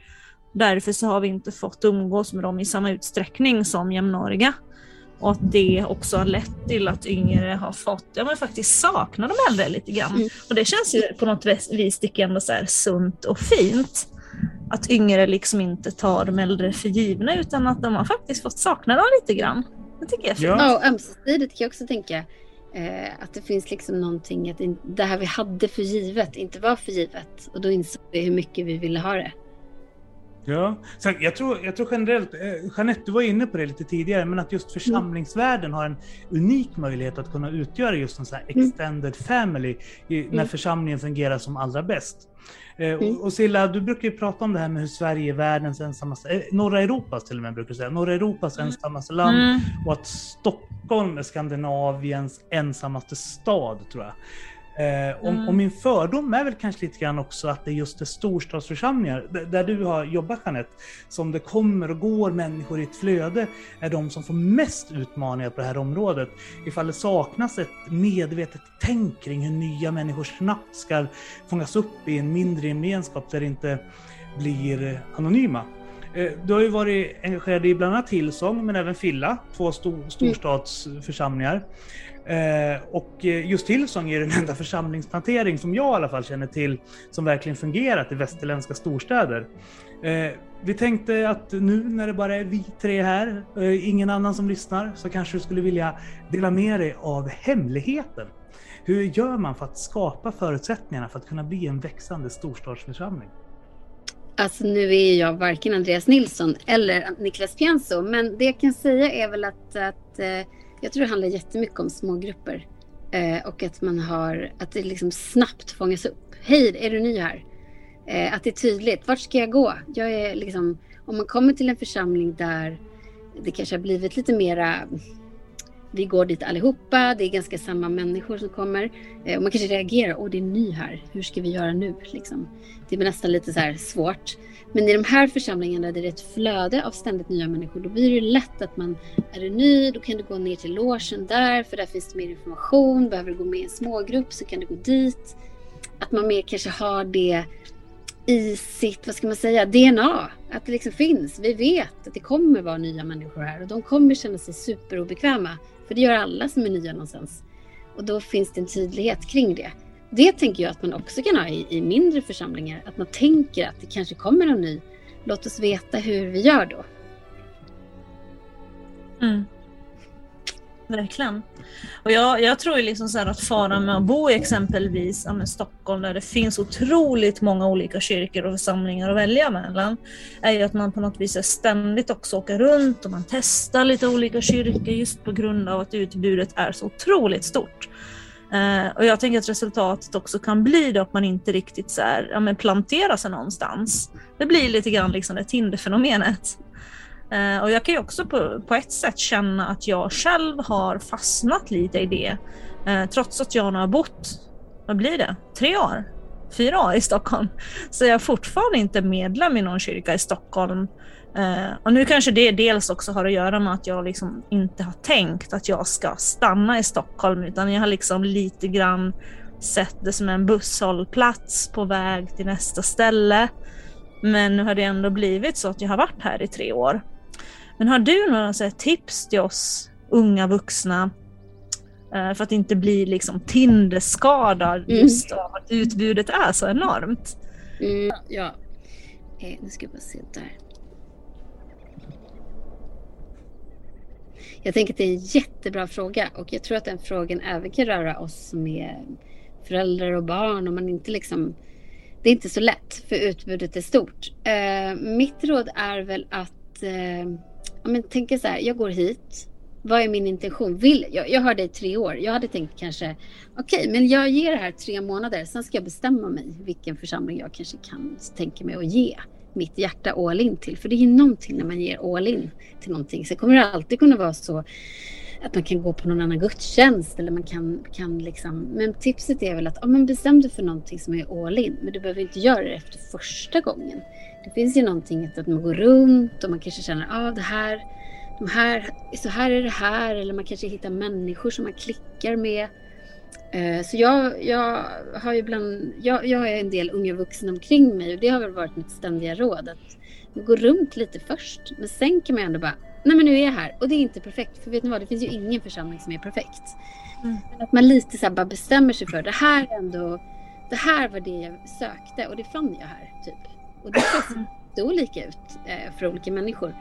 Därför så har vi inte fått umgås med dem i samma utsträckning som jämnåriga. Och att det också har lett till att yngre har fått, ja men faktiskt sakna de äldre lite grann. Mm. Och det känns ju på något vis tycker jag ändå så här sunt och fint. Att yngre liksom inte tar de äldre för givna utan att de har faktiskt fått sakna dem lite grann. Det tycker jag är fint. Ja. Och ömsesidigt kan jag också tänka. Eh, att det finns liksom någonting, att det här vi hade för givet inte var för givet. Och då insåg vi hur mycket vi ville ha det. Ja, så jag tror, jag tror generellt, eh, Jeanette du var inne på det lite tidigare, men att just församlingsvärlden har en unik möjlighet att kunna utgöra just en sån här extended family i, när Mm. församlingen fungerar som allra bäst. Eh, Mm. och, och Silla, du brukar ju prata om det här med hur Sverige är världens ensammaste, eh, norra Europas till och med brukar du säga, norra Europas ensammaste land Mm. och att Stockholm är Skandinaviens ensammaste stad tror jag. Eh, och, Mm. och min fördom är väl kanske lite grann också att det just är storstadsförsamlingar, där du har jobbat Jeanette, som det kommer och går människor i ett flöde, är de som får mest utmaningar på det här området. Ifall det saknas ett medvetet tänk kring hur nya människor snabbt ska fångas upp i en mindre gemenskap där det inte blir anonyma. Eh, Du har ju varit engagerad i bland annat Hillsong men även Filla, två stor, storstadsförsamlingar. Eh, och eh, just Hillsong är den enda församlingsplantering som jag i alla fall känner till som verkligen fungerat i västerländska storstäder. Eh, vi tänkte att nu när det bara är vi tre här, eh, ingen annan som lyssnar, så kanske du skulle vilja dela med dig av hemligheten. Hur gör man för att skapa förutsättningarna för att kunna bli en växande storstadsförsamling? Alltså nu är jag varken Andreas Nilsson eller Niklas Pienso, men det jag kan säga är väl att, att eh, jag tror det handlar jättemycket om smågrupper. Eh, och att man har, att det liksom snabbt fångas upp. Hej, är du ny här? Eh, att det är tydligt, vart ska jag gå? Jag är liksom, om man kommer till en församling där det kanske har blivit lite mera vi går dit allihopa, det är ganska samma människor som kommer. Eh, och man kanske reagerar, åh det är ny här, hur ska vi göra nu? Liksom. Det är nästan lite så här svårt. Men i de här församlingarna där det är ett flöde av ständigt nya människor, då blir det lätt att man är du ny, då kan du gå ner till logen där, för där finns det mer information. Behöver du gå med i en smågrupp så kan du gå dit. Att man mer kanske har det i sitt, vad ska man säga, DNA. Att det liksom finns. Vi vet att det kommer vara nya människor här och de kommer känna sig superobekväma. För det gör alla som är nya någonstans. Och då finns det en tydlighet kring det. Det tänker jag att man också kan ha i, i mindre församlingar. Att man tänker att det kanske kommer någon ny. Låt oss veta hur vi gör då. Mm. Verkligen. Och jag, jag tror ju liksom så här att faran med att bo i exempelvis ja, Stockholm där det finns otroligt många olika kyrkor och församlingar att välja mellan är ju att man på något vis är ständigt också åker runt och man testar lite olika kyrkor just på grund av att utbudet är så otroligt stort. Eh, och jag tänker att resultatet också kan bli då att man inte riktigt så här, ja, men planterar sig någonstans. Det blir lite grann liksom det Tinder-fenomenet. Eh, och jag kan ju också på, på ett sätt känna att jag själv har fastnat lite i det. Eh, trots att jag nu har bott, vad blir det, tre år? Fyra år i Stockholm. Så jag är fortfarande inte medlem i någon kyrka i Stockholm. Eh, och nu kanske det dels också har att göra med att jag liksom inte har tänkt att jag ska stanna i Stockholm utan jag har liksom lite grann sett det som en busshållplats på väg till nästa ställe. Men nu har det ändå blivit så att jag har varit här i tre år. Men har du några så tips till oss unga vuxna eh, för att inte bli liksom Tinder-skadad Mm. just av att utbudet är så enormt? Mm, ja. Eh, nu ska jag bara se där. Jag tänker att det är en jättebra fråga och jag tror att den frågan även kan röra oss som är föräldrar och barn och man inte liksom det är inte så lätt för utbudet är stort. Eh, mitt råd är väl att eh, ja, men tänka så här, jag går hit. Vad är min intention? Vill, jag, jag har dig i tre år. Jag hade tänkt kanske, okej, men jag ger det här tre månader. Sen ska jag bestämma mig vilken församling jag kanske kan tänka mig att ge mitt hjärta all in till. För det är ju någonting när man ger all in till någonting. Sen kommer det alltid kunna vara så att man kan gå på någon annan gudstjänst eller man kan, kan liksom. Men tipset är väl att ja, men bestäm dig för någonting som är all in. Men du behöver inte göra det efter första gången. Det finns ju någonting att man går runt och man kanske känner att ah, det här, de här, så här är det här. Eller man kanske hittar människor som man klickar med. Eh, Så jag, jag har ju bland, jag, jag har en del unga vuxna omkring mig och det har väl varit mitt ständiga råd att gå runt lite först. Men sen kan man ändå bara, nej men nu är jag här och det är inte perfekt. För vet ni vad, det finns ju ingen församling som är perfekt. Mm. Att man lite så bara bestämmer sig för, det här är ändå, det här var det jag sökte och det fann jag här. Typ. Och det ser så olika ut eh, för olika människor.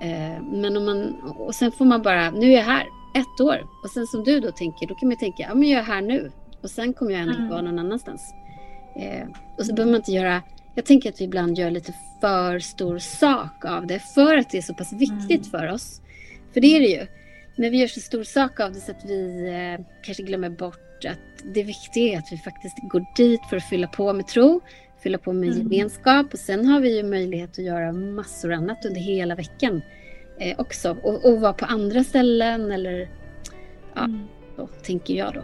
Eh, men om man, och sen får man bara, nu är jag här ett år. Och sen som du då tänker, då kan man tänka, ja men jag är här nu. Och sen kommer jag ändå Mm. vara någon annanstans. Eh, och så behöver man inte göra, jag tänker att vi ibland gör lite för stor sak av det. För att det är så pass viktigt för oss. För det är det ju. Men vi gör så stor sak av det så att vi eh, kanske glömmer bort att det viktiga är att vi faktiskt går dit för att fylla på med tro, fylla på med gemenskap och sen har vi ju möjlighet att göra massor annat under hela veckan eh, också. Och, och vara på andra ställen eller ja, så tänker jag då.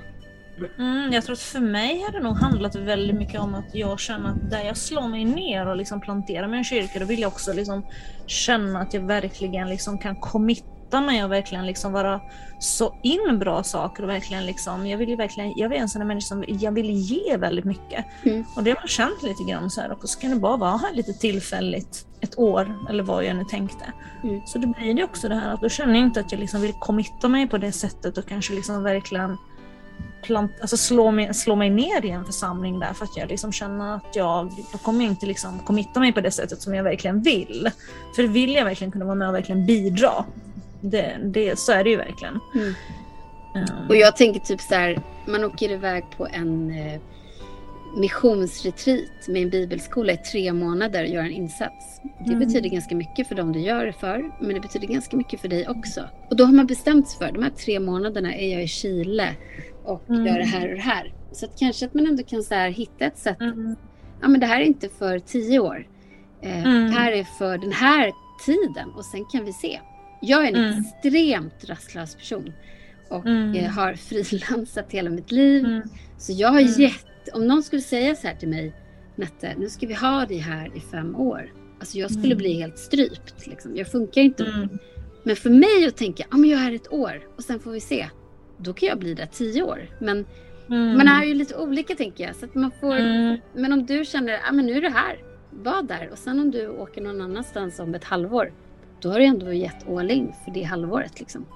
Mm, jag tror att för mig har det nog handlat väldigt mycket om att jag känner att där jag slår mig ner och liksom planterar en kyrka, då vill jag också liksom känna att jag verkligen liksom kan committa mig och verkligen liksom vara så in bra saker och verkligen liksom, jag vill ju verkligen, jag är en sån människa som jag vill ge väldigt mycket. Mm. Och det har man känt lite grann så här och så kan det bara vara här lite tillfälligt, ett år eller vad jag nu tänkte. Mm. Så då blir det också det här att då känner jag inte att jag liksom vill committa mig på det sättet och kanske liksom verkligen plant, alltså slå, mig, slå mig ner i en församling där för att jag liksom känner att jag, då kommer jag inte liksom committa mig på det sättet som jag verkligen vill. För vill jag verkligen kunna vara med och verkligen bidra, det, det, så är det ju verkligen. Mm. Um, Och jag tänker typ så här, man åker iväg på en eh, missionsretreat med en bibelskola i tre månader och gör en insats. Det Mm. betyder ganska mycket för dem du gör det för, men det betyder ganska mycket för dig också. Och då har man bestämt sig för, de här tre månaderna är jag i Chile och Mm. gör det här och det här. Så att kanske att man ändå kan så här hitta ett sätt, mm, ja men det här är inte för tio år. Eh, Mm. Det här är för den här tiden och sen kan vi se. Jag är en Mm. extremt rastlös person och Mm. eh, har frilansat hela mitt liv. mm, Så jag har Mm. gett, om någon skulle säga så här till mig, Nette, nu ska vi ha dig här i fem år. Alltså jag skulle Mm. bli helt strypt. Liksom. Jag funkar inte. mm, Men för mig att tänka, ja men jag är här ett år och sen får vi se. Då kan jag bli där tio år. Men man är ju lite olika tänker jag. Så att man får, Men om du känner, ja men nu är det här. Var där. Och sen om du åker någon annanstans om ett halvår. Då har du ändå gett all in för det halvåret liksom.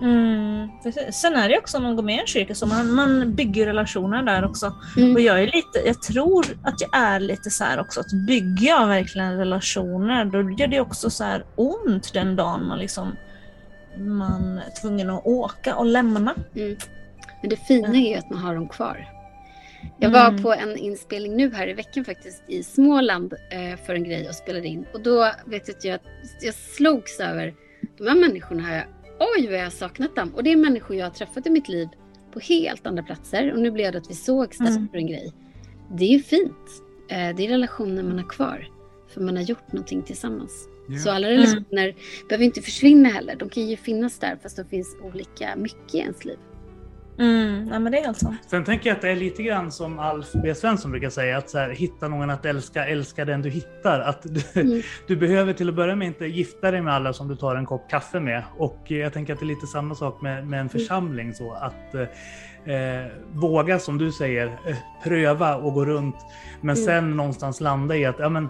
Mm. Sen är det också om man går med i en kyrka så man, man bygger relationer där också. Mm. Och jag är lite, jag tror att jag är lite så här också att bygger jag verkligen relationer då gör det också så här ont den dagen man liksom man är tvungen att åka och lämna. Men det fina är ju att man har dem kvar. Jag var Mm. på en inspelning nu här i veckan faktiskt i Småland eh, för en grej och spelade in. Och då vet jag att jag, jag slogs över de här människorna. Har jag, oj vad jag har saknat dem. Och det är människor jag har träffat i mitt liv på helt andra platser. Och nu blev det att vi sågs där Mm. för en grej. Det är ju fint. Eh, det är relationer man har kvar. För man har gjort någonting tillsammans. Så alla relationer behöver inte försvinna heller. De kan ju finnas där fast de finns olika mycket i ens liv. Mm, nej, men det är helt sant. Sen tänker jag att det är lite grann som Alf B Svensson brukar säga, att så här, hitta någon att älska, älska den du hittar. Att du, Mm. du behöver till att börja med inte gifta dig med alla som du tar en kopp kaffe med. Och eh, jag tänker att det är lite samma sak med, med en församling. så att eh, Våga, som du säger, eh, pröva och gå runt. Men Mm. sen någonstans landa i att ja, men,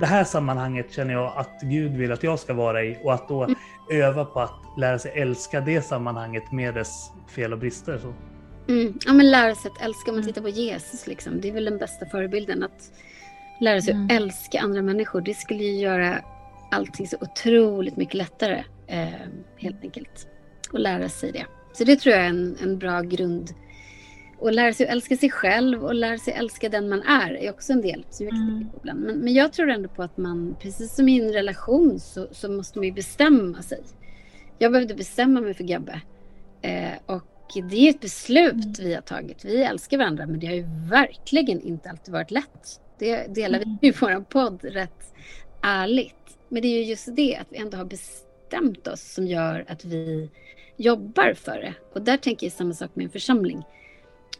det här sammanhanget känner jag att Gud vill att jag ska vara i. Och att då Mm. öva på att lära sig älska det sammanhanget med dess fel och brister. Så. Mm. Ja, men lära sig att älska. Om man tittar på Jesus, liksom, det är väl den bästa förebilden. Att lära sig Mm. att älska andra människor. Det skulle ju göra allting så otroligt mycket lättare. Eh, helt enkelt. Och lära sig det. Så det tror jag är en, en bra grund. Och lära sig att älska sig själv och lära sig älska den man är är också en del som Mm. Men, men jag tror ändå på att man, precis som i en relation, så, så måste man ju bestämma sig. Jag behövde bestämma mig för Gabbe. Eh, och det är ett beslut vi har tagit. Vi älskar varandra men det har ju verkligen inte alltid varit lätt. Det delar vi i vår podd rätt ärligt. Men det är ju just det att vi ändå har bestämt oss som gör att vi jobbar för det. Och där tänker jag samma sak med en församling.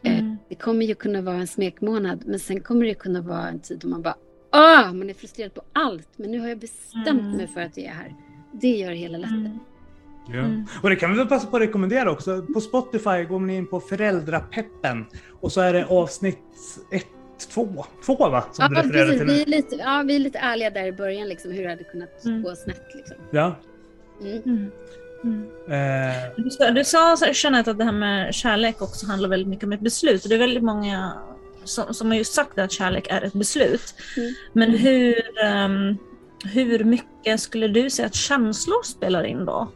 Eh, Mm. Det kommer ju kunna vara en smekmånad men sen kommer det kunna vara en tid då man bara ah, man är frustrerad på allt men nu har jag bestämt Mm. mig för att jag är här. Det gör det hela lättare. Mm. Ja. Mm. Och det kan vi väl passa på att rekommendera också. På Spotify går man in på Föräldrapeppen och så är det avsnitt ett, två, två va? Som Ja, du refererar precis. till Vi är, lite, ja, vi är lite ärliga där i början, liksom, hur det hade kunnat Mm. gå snett. Liksom. Ja. Mm. Mm. Eh, Du sa, du sa Jeanette, att det här med kärlek också handlar väldigt mycket om ett beslut. Och det är väldigt många som, som har just sagt att kärlek är ett beslut. Mm. Men hur, ehm, hur mycket skulle du säga att känslor spelar in då?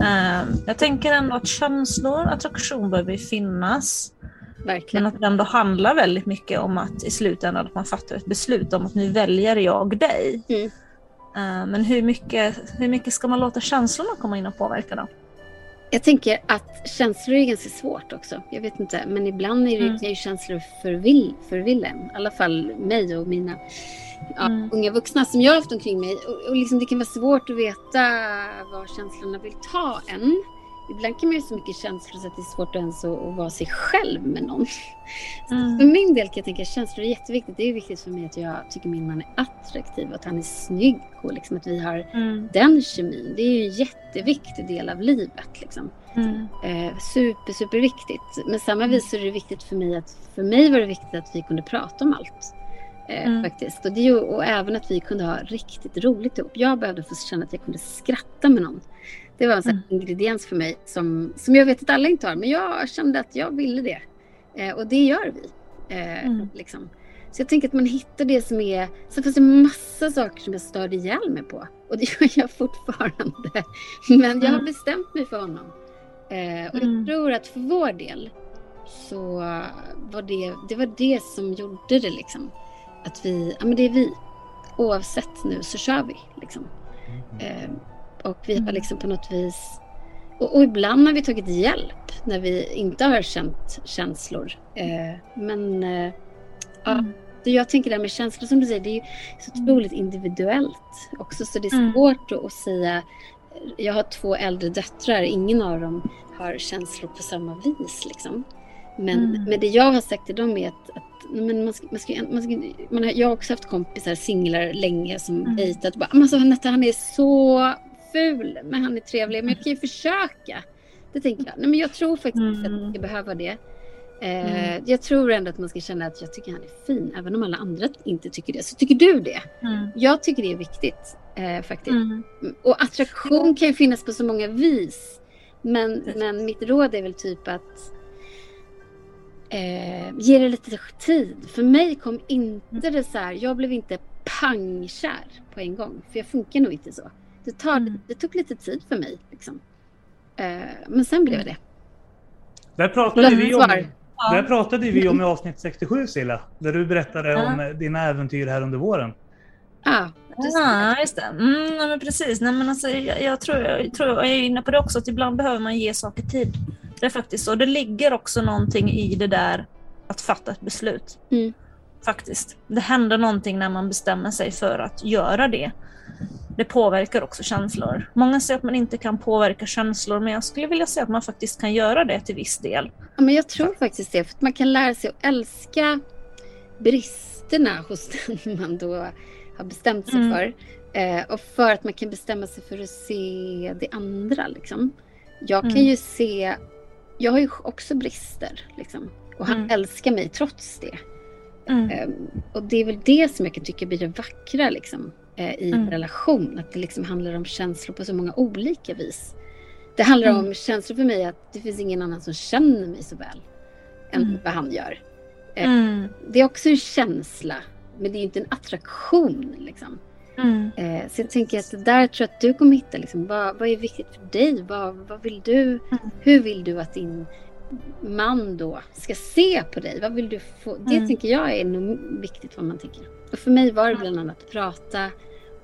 Eh, jag tänker ändå att känslor, attraktion behöver finnas. Verkligen. Men att det ändå handlar väldigt mycket om att i slutändan att man fattar ett beslut om att nu väljer jag dig. Mm. Eh, men hur mycket, hur mycket ska man låta känslorna komma in och påverka då? Jag tänker att känslor är ganska svårt också. Jag vet inte, men ibland är det Mm. ju känslor förvill, förvillen. I alla fall mig och mina ja, Mm. unga vuxna som jag har haft omkring mig. Och, och liksom det kan vara svårt att veta var känslorna vill ta en. Ibland kan man ju ha så mycket känslor så att det är svårt ens att, att vara sig själv med någon. Mm. För min del kan jag tänka att känslor är jätteviktigt. Det är viktigt för mig att jag tycker min man är attraktiv och att han är snygg och liksom att vi har Mm. den kemin. Det är ju en jätteviktig del av livet. Liksom. Mm. Eh, super, super viktigt. Men samma vis så är det viktigt för mig att för mig var det viktigt att vi kunde prata om allt. Eh, Mm. faktiskt. Och, det, och även att vi kunde ha riktigt roligt ihop. Jag behövde få känna att jag kunde skratta med någon. Det var en sån här ingrediens för mig som, som jag vet att alla inte har. Men jag kände att jag ville det. Eh, och det gör vi. Eh, Mm. liksom. Så jag tänker att man hittar det som är... Sen finns det massa saker som jag störde ihjäl mig på. Och det gör jag fortfarande. Men jag har Mm. bestämt mig för honom. Eh, och Mm. jag tror att för vår del så var det, det var det som gjorde det liksom. Att vi, ja men det är vi. Oavsett nu så kör vi liksom. Eh, och vi har Mm. liksom på något vis och, och ibland har vi tagit hjälp när vi inte har känt känslor. Eh, men eh, ja, Mm. jag tänker det här med känslor som du säger, det är ju så otroligt individuellt också. Så det är Mm. svårt att, att säga. Jag har två äldre döttrar, ingen av dem har känslor på samma vis. Liksom. Men, Mm. men det jag har sagt till dem är att, att men man ska, man ska, man ska, man har, jag har också haft kompisar, singlar länge som Mm. dejtat. Bara, alltså, Anette, han är så ful, men han är trevlig. Men jag kan ju försöka. Det tänker jag. Nej, men jag tror faktiskt inte att Mm. man ska behöva det. Eh, Jag tror ändå att man ska känna att jag tycker han är fin. Även om alla andra inte tycker det. Så tycker du det. Mm. Jag tycker det är viktigt. Eh, faktiskt. Mm. Och attraktion kan ju finnas på så många vis. Men, men mitt råd är väl typ att eh, ge det lite tid. För mig kom inte det så här, jag blev inte pangkär på en gång. För jag funkar nog inte så. Det, tar, Mm. det tog lite tid för mig. Liksom. Eh, men sen blev det. Där pratade, vi om, Svar. där pratade vi om i avsnitt 67 Silla. Där du berättade Ja. om eh, dina äventyr här under våren. Ja, precis. Ja, just det. Mm, nej, men precis. Nej, men alltså, jag, jag, tror, jag tror jag är inne på det också, att ibland behöver man ge saker tid. Det är faktiskt så. Det ligger också någonting i det där att fatta ett beslut. Mm. Faktiskt. Det händer någonting när man bestämmer sig för att göra det. Det påverkar också känslor. Många säger att man inte kan påverka känslor, men jag skulle vilja säga att man faktiskt kan göra det till viss del. Ja, men jag tror faktiskt det. För att man kan lära sig att älska bristerna hos den man då har bestämt sig Mm. för. Eh, och för att man kan bestämma sig för att se det andra. Liksom. Jag kan Mm. ju se... Jag har ju också brister. Liksom. Och han Mm. älskar mig trots det. Ehm, och det är väl det som jag kan tycka blir det vackra liksom, eh, i en Mm. relation. Att det liksom handlar om känslor på så många olika vis. Det handlar Mm. om känslor för mig att det finns ingen annan som känner mig så väl än Mm. vad han gör. Mm. Det är också en känsla, men det är inte en attraktion. Liksom. Mm. Eh, så jag tänker att där tror jag att du kommer hitta. Liksom, vad, vad är viktigt för dig? Vad, vad vill du? Mm. Hur vill du att din man då ska se på dig? Vad vill du få? Det Mm. tänker jag är nog viktigt vad man tänker. Och för mig var det bland annat prata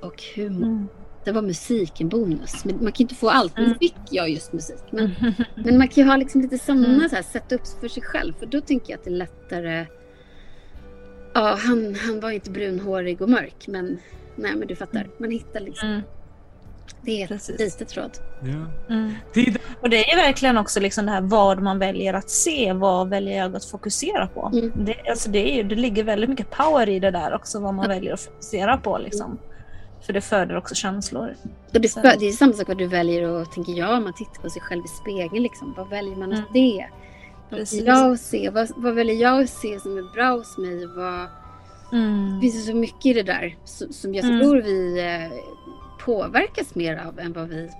och humor. Mm. Det var musik en bonus. Men man kan inte få allt. Nu Mm. fick jag just musik. Men, men man kan ju ha liksom lite sådana Mm. så här, sätta upp för sig själv. För då tänker jag att det är lättare. Ja, han, han var inte brunhårig och mörk. Men nej, men du fattar. Man hittar liksom. Mm. Det är ett Precis. litet råd. Mm. Tiden Och det är verkligen också liksom det här vad man väljer att se, vad väljer jag att fokusera på. Mm. Det, alltså det, är ju, det ligger väldigt mycket power i det där också, vad man väljer att fokusera på. Liksom. För det föder också känslor. Och det, det är samma sak vad du väljer och tänker jag om man tittar på sig själv i spegeln. Liksom. Vad väljer man att Mm. se? Vad jag att se? Vad, vad väljer jag att se som är bra hos mig? Vad, Mm. Det finns ju så mycket i det där som, som jag Mm. tror vi eh, påverkas mer av än vad vi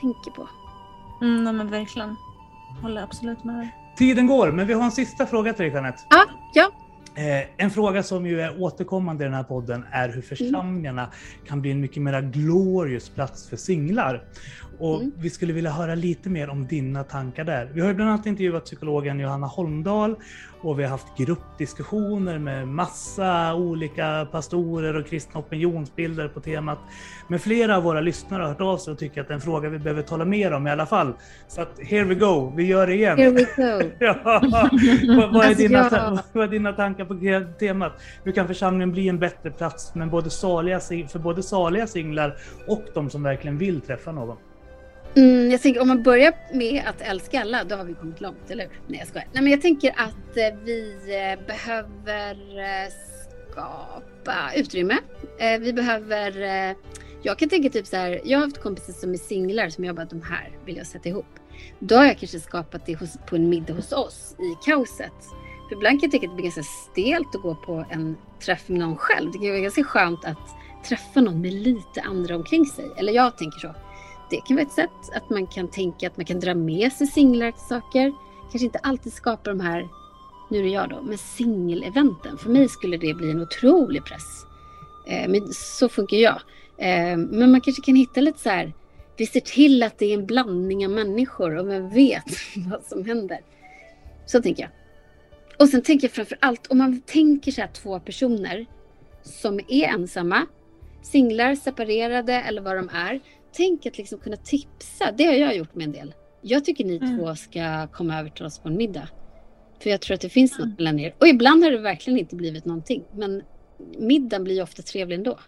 tänker på. Mm, nej, men verkligen. Håller absolut med dig. Tiden går, men vi har en sista fråga till dig Jeanette. Ja, ja. Eh, en fråga som ju är återkommande i den här podden är hur församlingarna kan bli en mycket mer glorious plats för singlar. Och Mm. vi skulle vilja höra lite mer om dina tankar där. Vi har ju bland annat intervjuat psykologen Johanna Holmdahl och vi har haft gruppdiskussioner med massa olika pastorer och kristna opinionsbilder på temat. Men flera av våra lyssnare har hört av sig och tycker att det är en fråga vi behöver tala mer om i alla fall. Så att here we go, vi gör det igen. Here we go. Ja, vad, vad, är Alltså, dina, vad är dina tankar på temat? Hur kan församlingen bli en bättre plats men både saliga, för både saliga singlar och de som verkligen vill träffa någon? Mm, jag tänker om man börjar med att älska alla, då har vi kommit långt, eller hur? Nej, jag skojar. Nej, men jag tänker att eh, eh, eh, vi behöver skapa utrymme. Vi behöver... Jag kan tänka typ så här, jag har haft kompisar som är singlar som jag bara, de här vill jag sätta ihop. Då har jag kanske skapat det hos, på en middag hos oss i kaoset. För ibland kan jag tycka att det blir ganska stelt att gå på en träff med någon själv. Det kan vara ganska skönt att träffa någon med lite andra omkring sig. Eller jag tänker så. Det kan vara ett sätt att man kan tänka att man kan dra med sig singlar till saker. Kanske inte alltid skapa de här, nu är det jag då, men singeleventen. För mig skulle det bli en otrolig press. Eh, men så funkar jag. Eh, men man kanske kan hitta lite så här, vi ser till att det är en blandning av människor och vem vet vad som händer. Så tänker jag. Och sen tänker jag framför allt, om man tänker så här två personer som är ensamma, singlar, separerade eller vad de är. Tänk att liksom kunna tipsa. Det har jag gjort med en del. Jag tycker ni Mm. två ska komma över till oss på en middag. För jag tror att det finns något mellan er. Och ibland har det verkligen inte blivit någonting. Men middagen blir ju ofta trevlig ändå.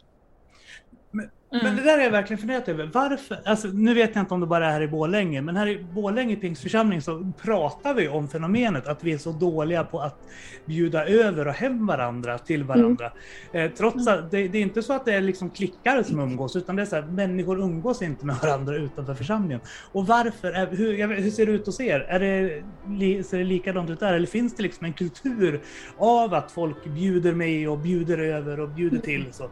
Men det där är jag verkligen funderat över. Varför? Alltså, nu vet jag inte om det bara är här i Borlänge, men här i Borlänge Pingstförsamling så pratar vi om fenomenet att vi är så dåliga på att bjuda över och hem varandra till varandra. Eh, trots att det, det är inte så att det är liksom klickare som umgås, utan det är så här, människor umgås inte med varandra utanför församlingen. Och varför? Är, hur, hur ser det ut hos er? Är det, ser det likadant ut där? Eller finns det liksom en kultur av att folk bjuder med och bjuder över och bjuder till? Så?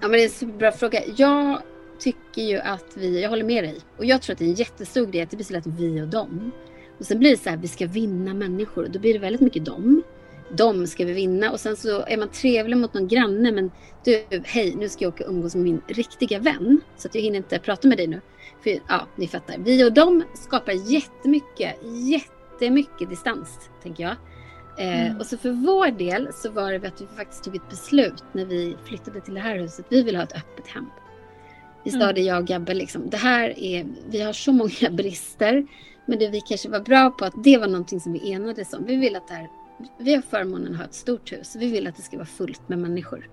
Ja, men det är en superbra fråga. Jag tycker ju att vi, jag håller med dig. Och jag tror att det är en jättestor grej att det blir så lätt vi och dem. Och sen blir det så här, vi ska vinna människor. Då blir det väldigt mycket dem. Dem ska vi vinna. Och sen så är man trevlig mot någon granne. Men du, hej, nu ska jag åka och umgås med min riktiga vän. Så att jag hinner inte prata med dig nu. För ja, ni fattar. Vi och dem skapar jättemycket, jättemycket distans, tänker jag. Eh, Mm. Och så för vår del så var det att vi faktiskt tog ett beslut när vi flyttade till det här huset. Vi vill ha ett öppet hem. Vi sa Mm. det jag och Gabbe, liksom, det här är, vi har så många brister. Men det vi kanske var bra på, att det var någonting som vi enades om. Vi vill att det här, vi har förmånen att ha ett stort hus. Vi vill att det ska vara fullt med människor.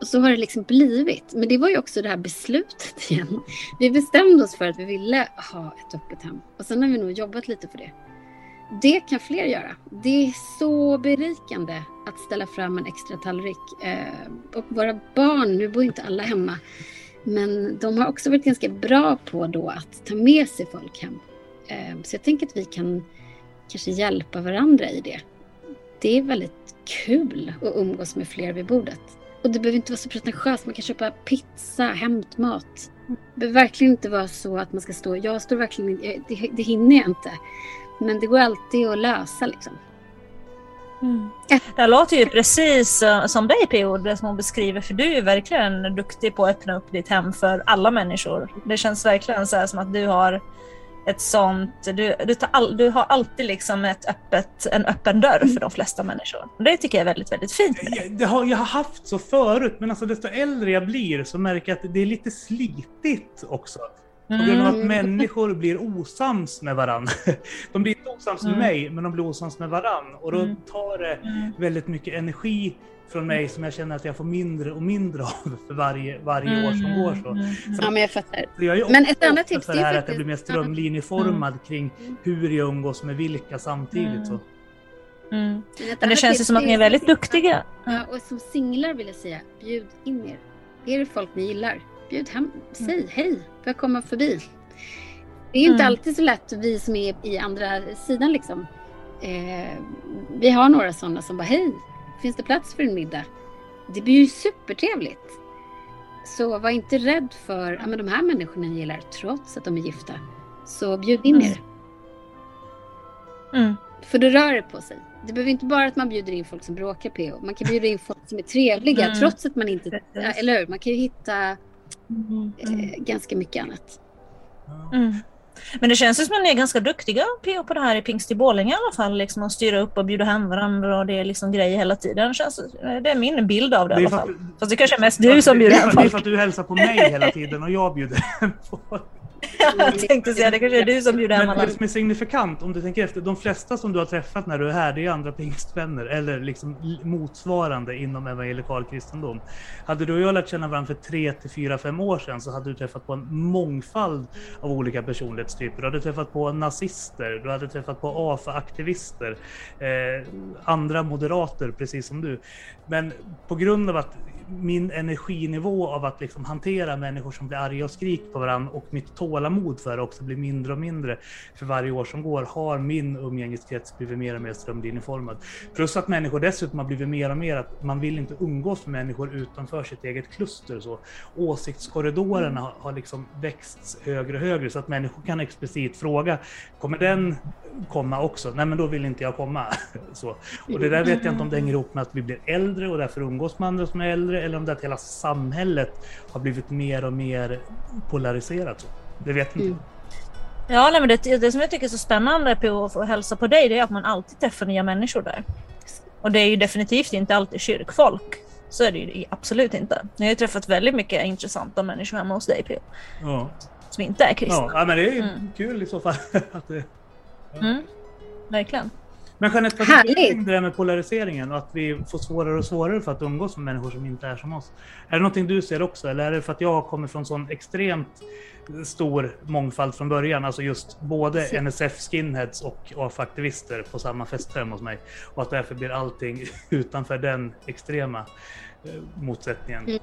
Och så har det liksom blivit. Men det var ju också det här beslutet igen. Vi bestämde oss för att vi ville ha ett öppet hem. Och sen har vi nog jobbat lite för det. Det kan fler göra. Det är så berikande att ställa fram en extra tallrik. Eh, och våra barn, nu bor inte alla hemma, men de har också varit ganska bra på då att ta med sig folk hem. Eh, så jag tänker att vi kan kanske hjälpa varandra i det. Det är väldigt kul att umgås med fler vid bordet. Och det behöver inte vara så pretentiöst. Man kan köpa pizza, hämtmat. Det behöver verkligen inte vara så att man ska stå... Jag står verkligen inte... Det, det hinner jag inte. Men det går alltid att lösa liksom. Mm. Det låter ju precis som dig PO, det som hon beskriver, för du är verkligen duktig på att öppna upp ditt hem för alla människor. Det känns verkligen så här som att du har ett sånt, du, du, tar all, du har alltid liksom ett öppet, en öppen dörr för de flesta människor. Det tycker jag är väldigt, väldigt fint. Jag, det har, jag har haft så förut, men alltså desto äldre jag blir så märker jag att det är lite slitigt också. På grund av att Mm. människor blir osams med varandra. De blir inte osams med Mm. mig, men de blir osams med varandra. Och då Mm. tar det väldigt mycket energi från mig som jag känner att jag får mindre och mindre av för varje, varje år som går. Så. mm. Ja, men jag fattar. Så jag är Men ett annat tips, för det det är här att jag blir mer strömlinjeformad kring hur jag umgås med vilka samtidigt. Så. Mm. Men, Men det känns ju som att ni är väldigt duktiga. Ja, och som singlar vill jag säga, bjud in er. Är det folk ni gillar, bjud hem. Säg hej, får jag komma förbi? Det är inte Mm. alltid så lätt, vi som är i andra sidan liksom. Eh, vi har några sådana som bara, hej, finns det plats för en middag? Det blir ju supertrevligt. Så var inte rädd för ja, men de här människorna ni gillar, trots att de är gifta. Så bjud in Mm. er. Mm. För då rör det på sig. det behöver inte bara att man bjuder in folk som bråkar PO. Man kan bjuda in folk som är trevliga Mm. trots att man inte... Eller hur? Man kan ju hitta Mm. eh, ganska mycket annat. Mm. Men det känns ju som att ni är ganska duktiga PO på det här i Pingst i Borlänge i alla fall. Liksom att styra upp och bjuda hem varandra och det är liksom grejer hela tiden. Känns, det är min bild av det, Det i alla fall. Fast det kanske är mest du som bjuder hem Det är för folk. att du hälsar på mig hela tiden och jag bjuder hem folk. Jag tänkte säga det kanske är du som bjuder hem Men alla. det som är signifikant, om du tänker efter, de flesta som du har träffat när du är här, det är andra pingstvänner eller liksom motsvarande inom evangelikal kristendom. Hade du och jag lärt känna varandra för tre till fyra, fem år sedan så hade du träffat på en mångfald av olika personlighetstyper. Du hade träffat på nazister, du hade träffat på AFA-aktivister, eh, andra moderater precis som du. Men på grund av att min energinivå av att liksom hantera människor som blir arga och skriker på varandra och mitt tålamod för det också blir mindre och mindre för varje år som går har min umgängeskrets blivit mer och mer strömlinjeformad. Plus att människor dessutom har blivit mer och mer att man vill inte umgås med människor utanför sitt eget kluster. Så åsiktskorridorerna har, har liksom växt högre och högre så att människor kan explicit fråga kommer den komma också? Nej men då vill inte jag komma. så. Och det där vet jag inte om det hänger ihop med att vi blir äldre och därför umgås med andra som är äldre eller om det är att hela samhället har blivit mer och mer polariserat. Så. Det vet inte. Mm. Ja, nej, men det, det som jag tycker är så spännande på att få hälsa på dig, det är att man alltid träffar nya människor där. Och det är ju definitivt inte alltid kyrkfolk. Så är det ju absolut inte. Jag har ju träffat väldigt mycket intressanta människor hemma hos dig P.O. Ja. Som inte är kristna. Ja, ja, men det är ju Mm. kul i så fall. att det... Mm. Verkligen. Men Jeanette, vad tycker det där med polariseringen och att vi får svårare och svårare för att umgås med människor som inte är som oss? Är det någonting du ser också eller är det för att jag kommer från sån extremt stor mångfald från början? Alltså just både NSF skinheads och AF-aktivister på samma fester hemma hos mig. Och att därför blir allting utanför den extrema eh, motsättningen. Mm. eh,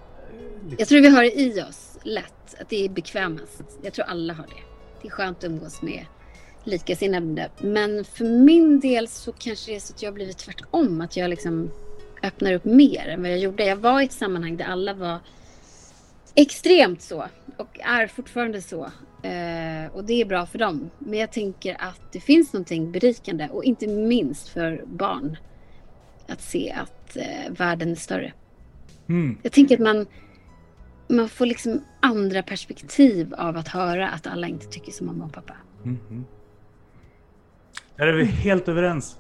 Jag tror vi har det i oss lätt, att det är bekvämast. Jag tror alla har det. Det är skönt att umgås med likasinnade. Men för min del så kanske det är så att jag har blivit tvärtom. Att jag liksom öppnar upp mer än vad jag gjorde. Jag var i ett sammanhang där alla var extremt så. Och är fortfarande så. Eh, och det är bra för dem. Men jag tänker att det finns någonting berikande. Och inte minst för barn. Att se att eh, världen är större. Mm. Jag tänker att man, man får liksom andra perspektiv av att höra att alla inte tycker som mamma och pappa. Mhm. Där är vi helt överens.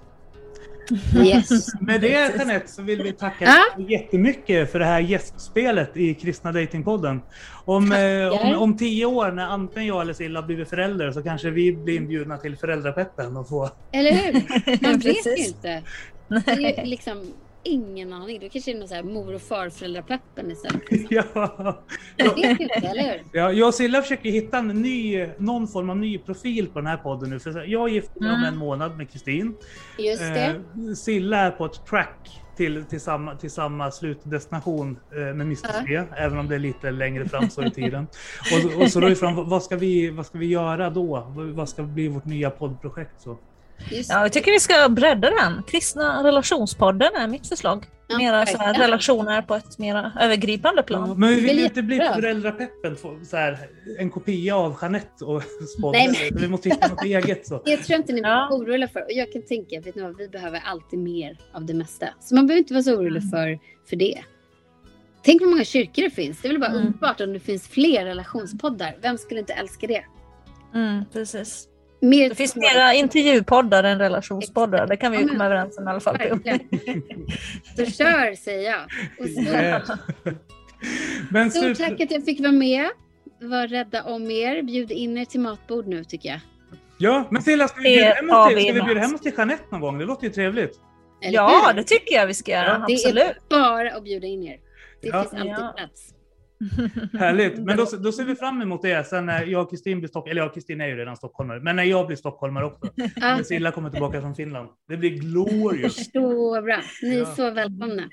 Yes. Med det Jeanette så vill vi tacka Ja. jättemycket för det här gästspelet i Kristna Datingpodden. Om, eh, om, om tio år när antingen jag eller Silla har blivit förälder så kanske vi blir inbjudna till föräldrapeppen och få... Eller hur? Man vet inte. Det är ju liksom ingen aning. Då kanske det är någon så här mor och farföräldrapeppen istället. ja. Man vet ju inte, eller hur? Ja, jag och Silla försöker hitta en ny, någon form av ny profil på den här podden nu. För jag gifter mig om Mm. en månad med Kristin. Just det. Eh, Silla är på ett track till, till, samma, till samma slutdestination eh, med Mr. Ja. C, även om det är lite längre fram så i tiden. Och, och så då är frågan, vad ska, vi, vad ska vi göra då? Vad- Vad ska bli vårt nya poddprojekt? Så? Just Ja, jag tycker vi ska bredda den. Kristna relationspodden är mitt förslag. Ja, Mera så här, relationer på ett mer övergripande Ja, plan. men vi vill blir inte bli föräldrapeppen, så här, en kopia av Jeanette och Spodde. Nej, Vi måste hitta något eget. Så. Det tror jag inte ni Ja. är oroliga för. Jag kan tänka, vad, vi behöver alltid mer av det mesta. Så man behöver inte vara så orolig för, för det. Tänk vad många kyrkor det finns. Det är väl bara Mm. underbart om det finns fler relationspoddar. Vem skulle inte älska det? Mm, precis. Mer Det finns mera intervjupoddar än relationspoddar. Det kan vi ju komma överens om i alla fall. Så kör, säger jag. Och Yeah. stort, Men stort slut... tack att jag fick vara med. Var rädda om er. Bjud in er till matbord nu tycker jag. Ja, men Silla, ska vi bjuda hem oss till, vi ska vi med bjuda hem oss till Jeanette någon gång? Det låter ju trevligt. Eller Ja, hur? det tycker jag vi ska göra. Ja. Det Absolut. är bara att bjuda in er. Det Ja. finns alltid Ja. plats. Härligt. Men då, då ser vi fram emot det sen när jag och Kristin blir stockholmare. Eller ja, Kristin är ju redan stockholmare. Men när jag blir stockholmare också. När Silla kommer tillbaka från Finland. Det blir glorious. så bra. Ni är Ja. så välkomna.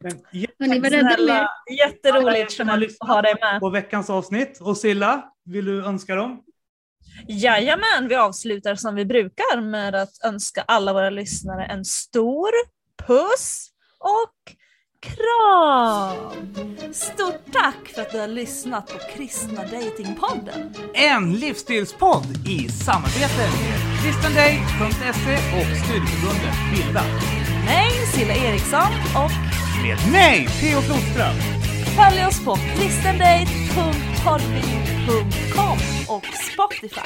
Men, er. Snälla, jätteroligt att ha dig med. på veckans avsnitt. Och Silla, vill du önska dem? Jajamän, vi avslutar som vi brukar med att önska alla våra lyssnare en stor puss och Kram! Stort tack för att du har lyssnat på Kristna Datingpodden. En livsstilspodd i samarbete med kristendate.se och studieförbundet Bilda. Mig, Silla Eriksson och Med mig, Theo Flodström. följ oss på kristendate.podbean.com och Spotify.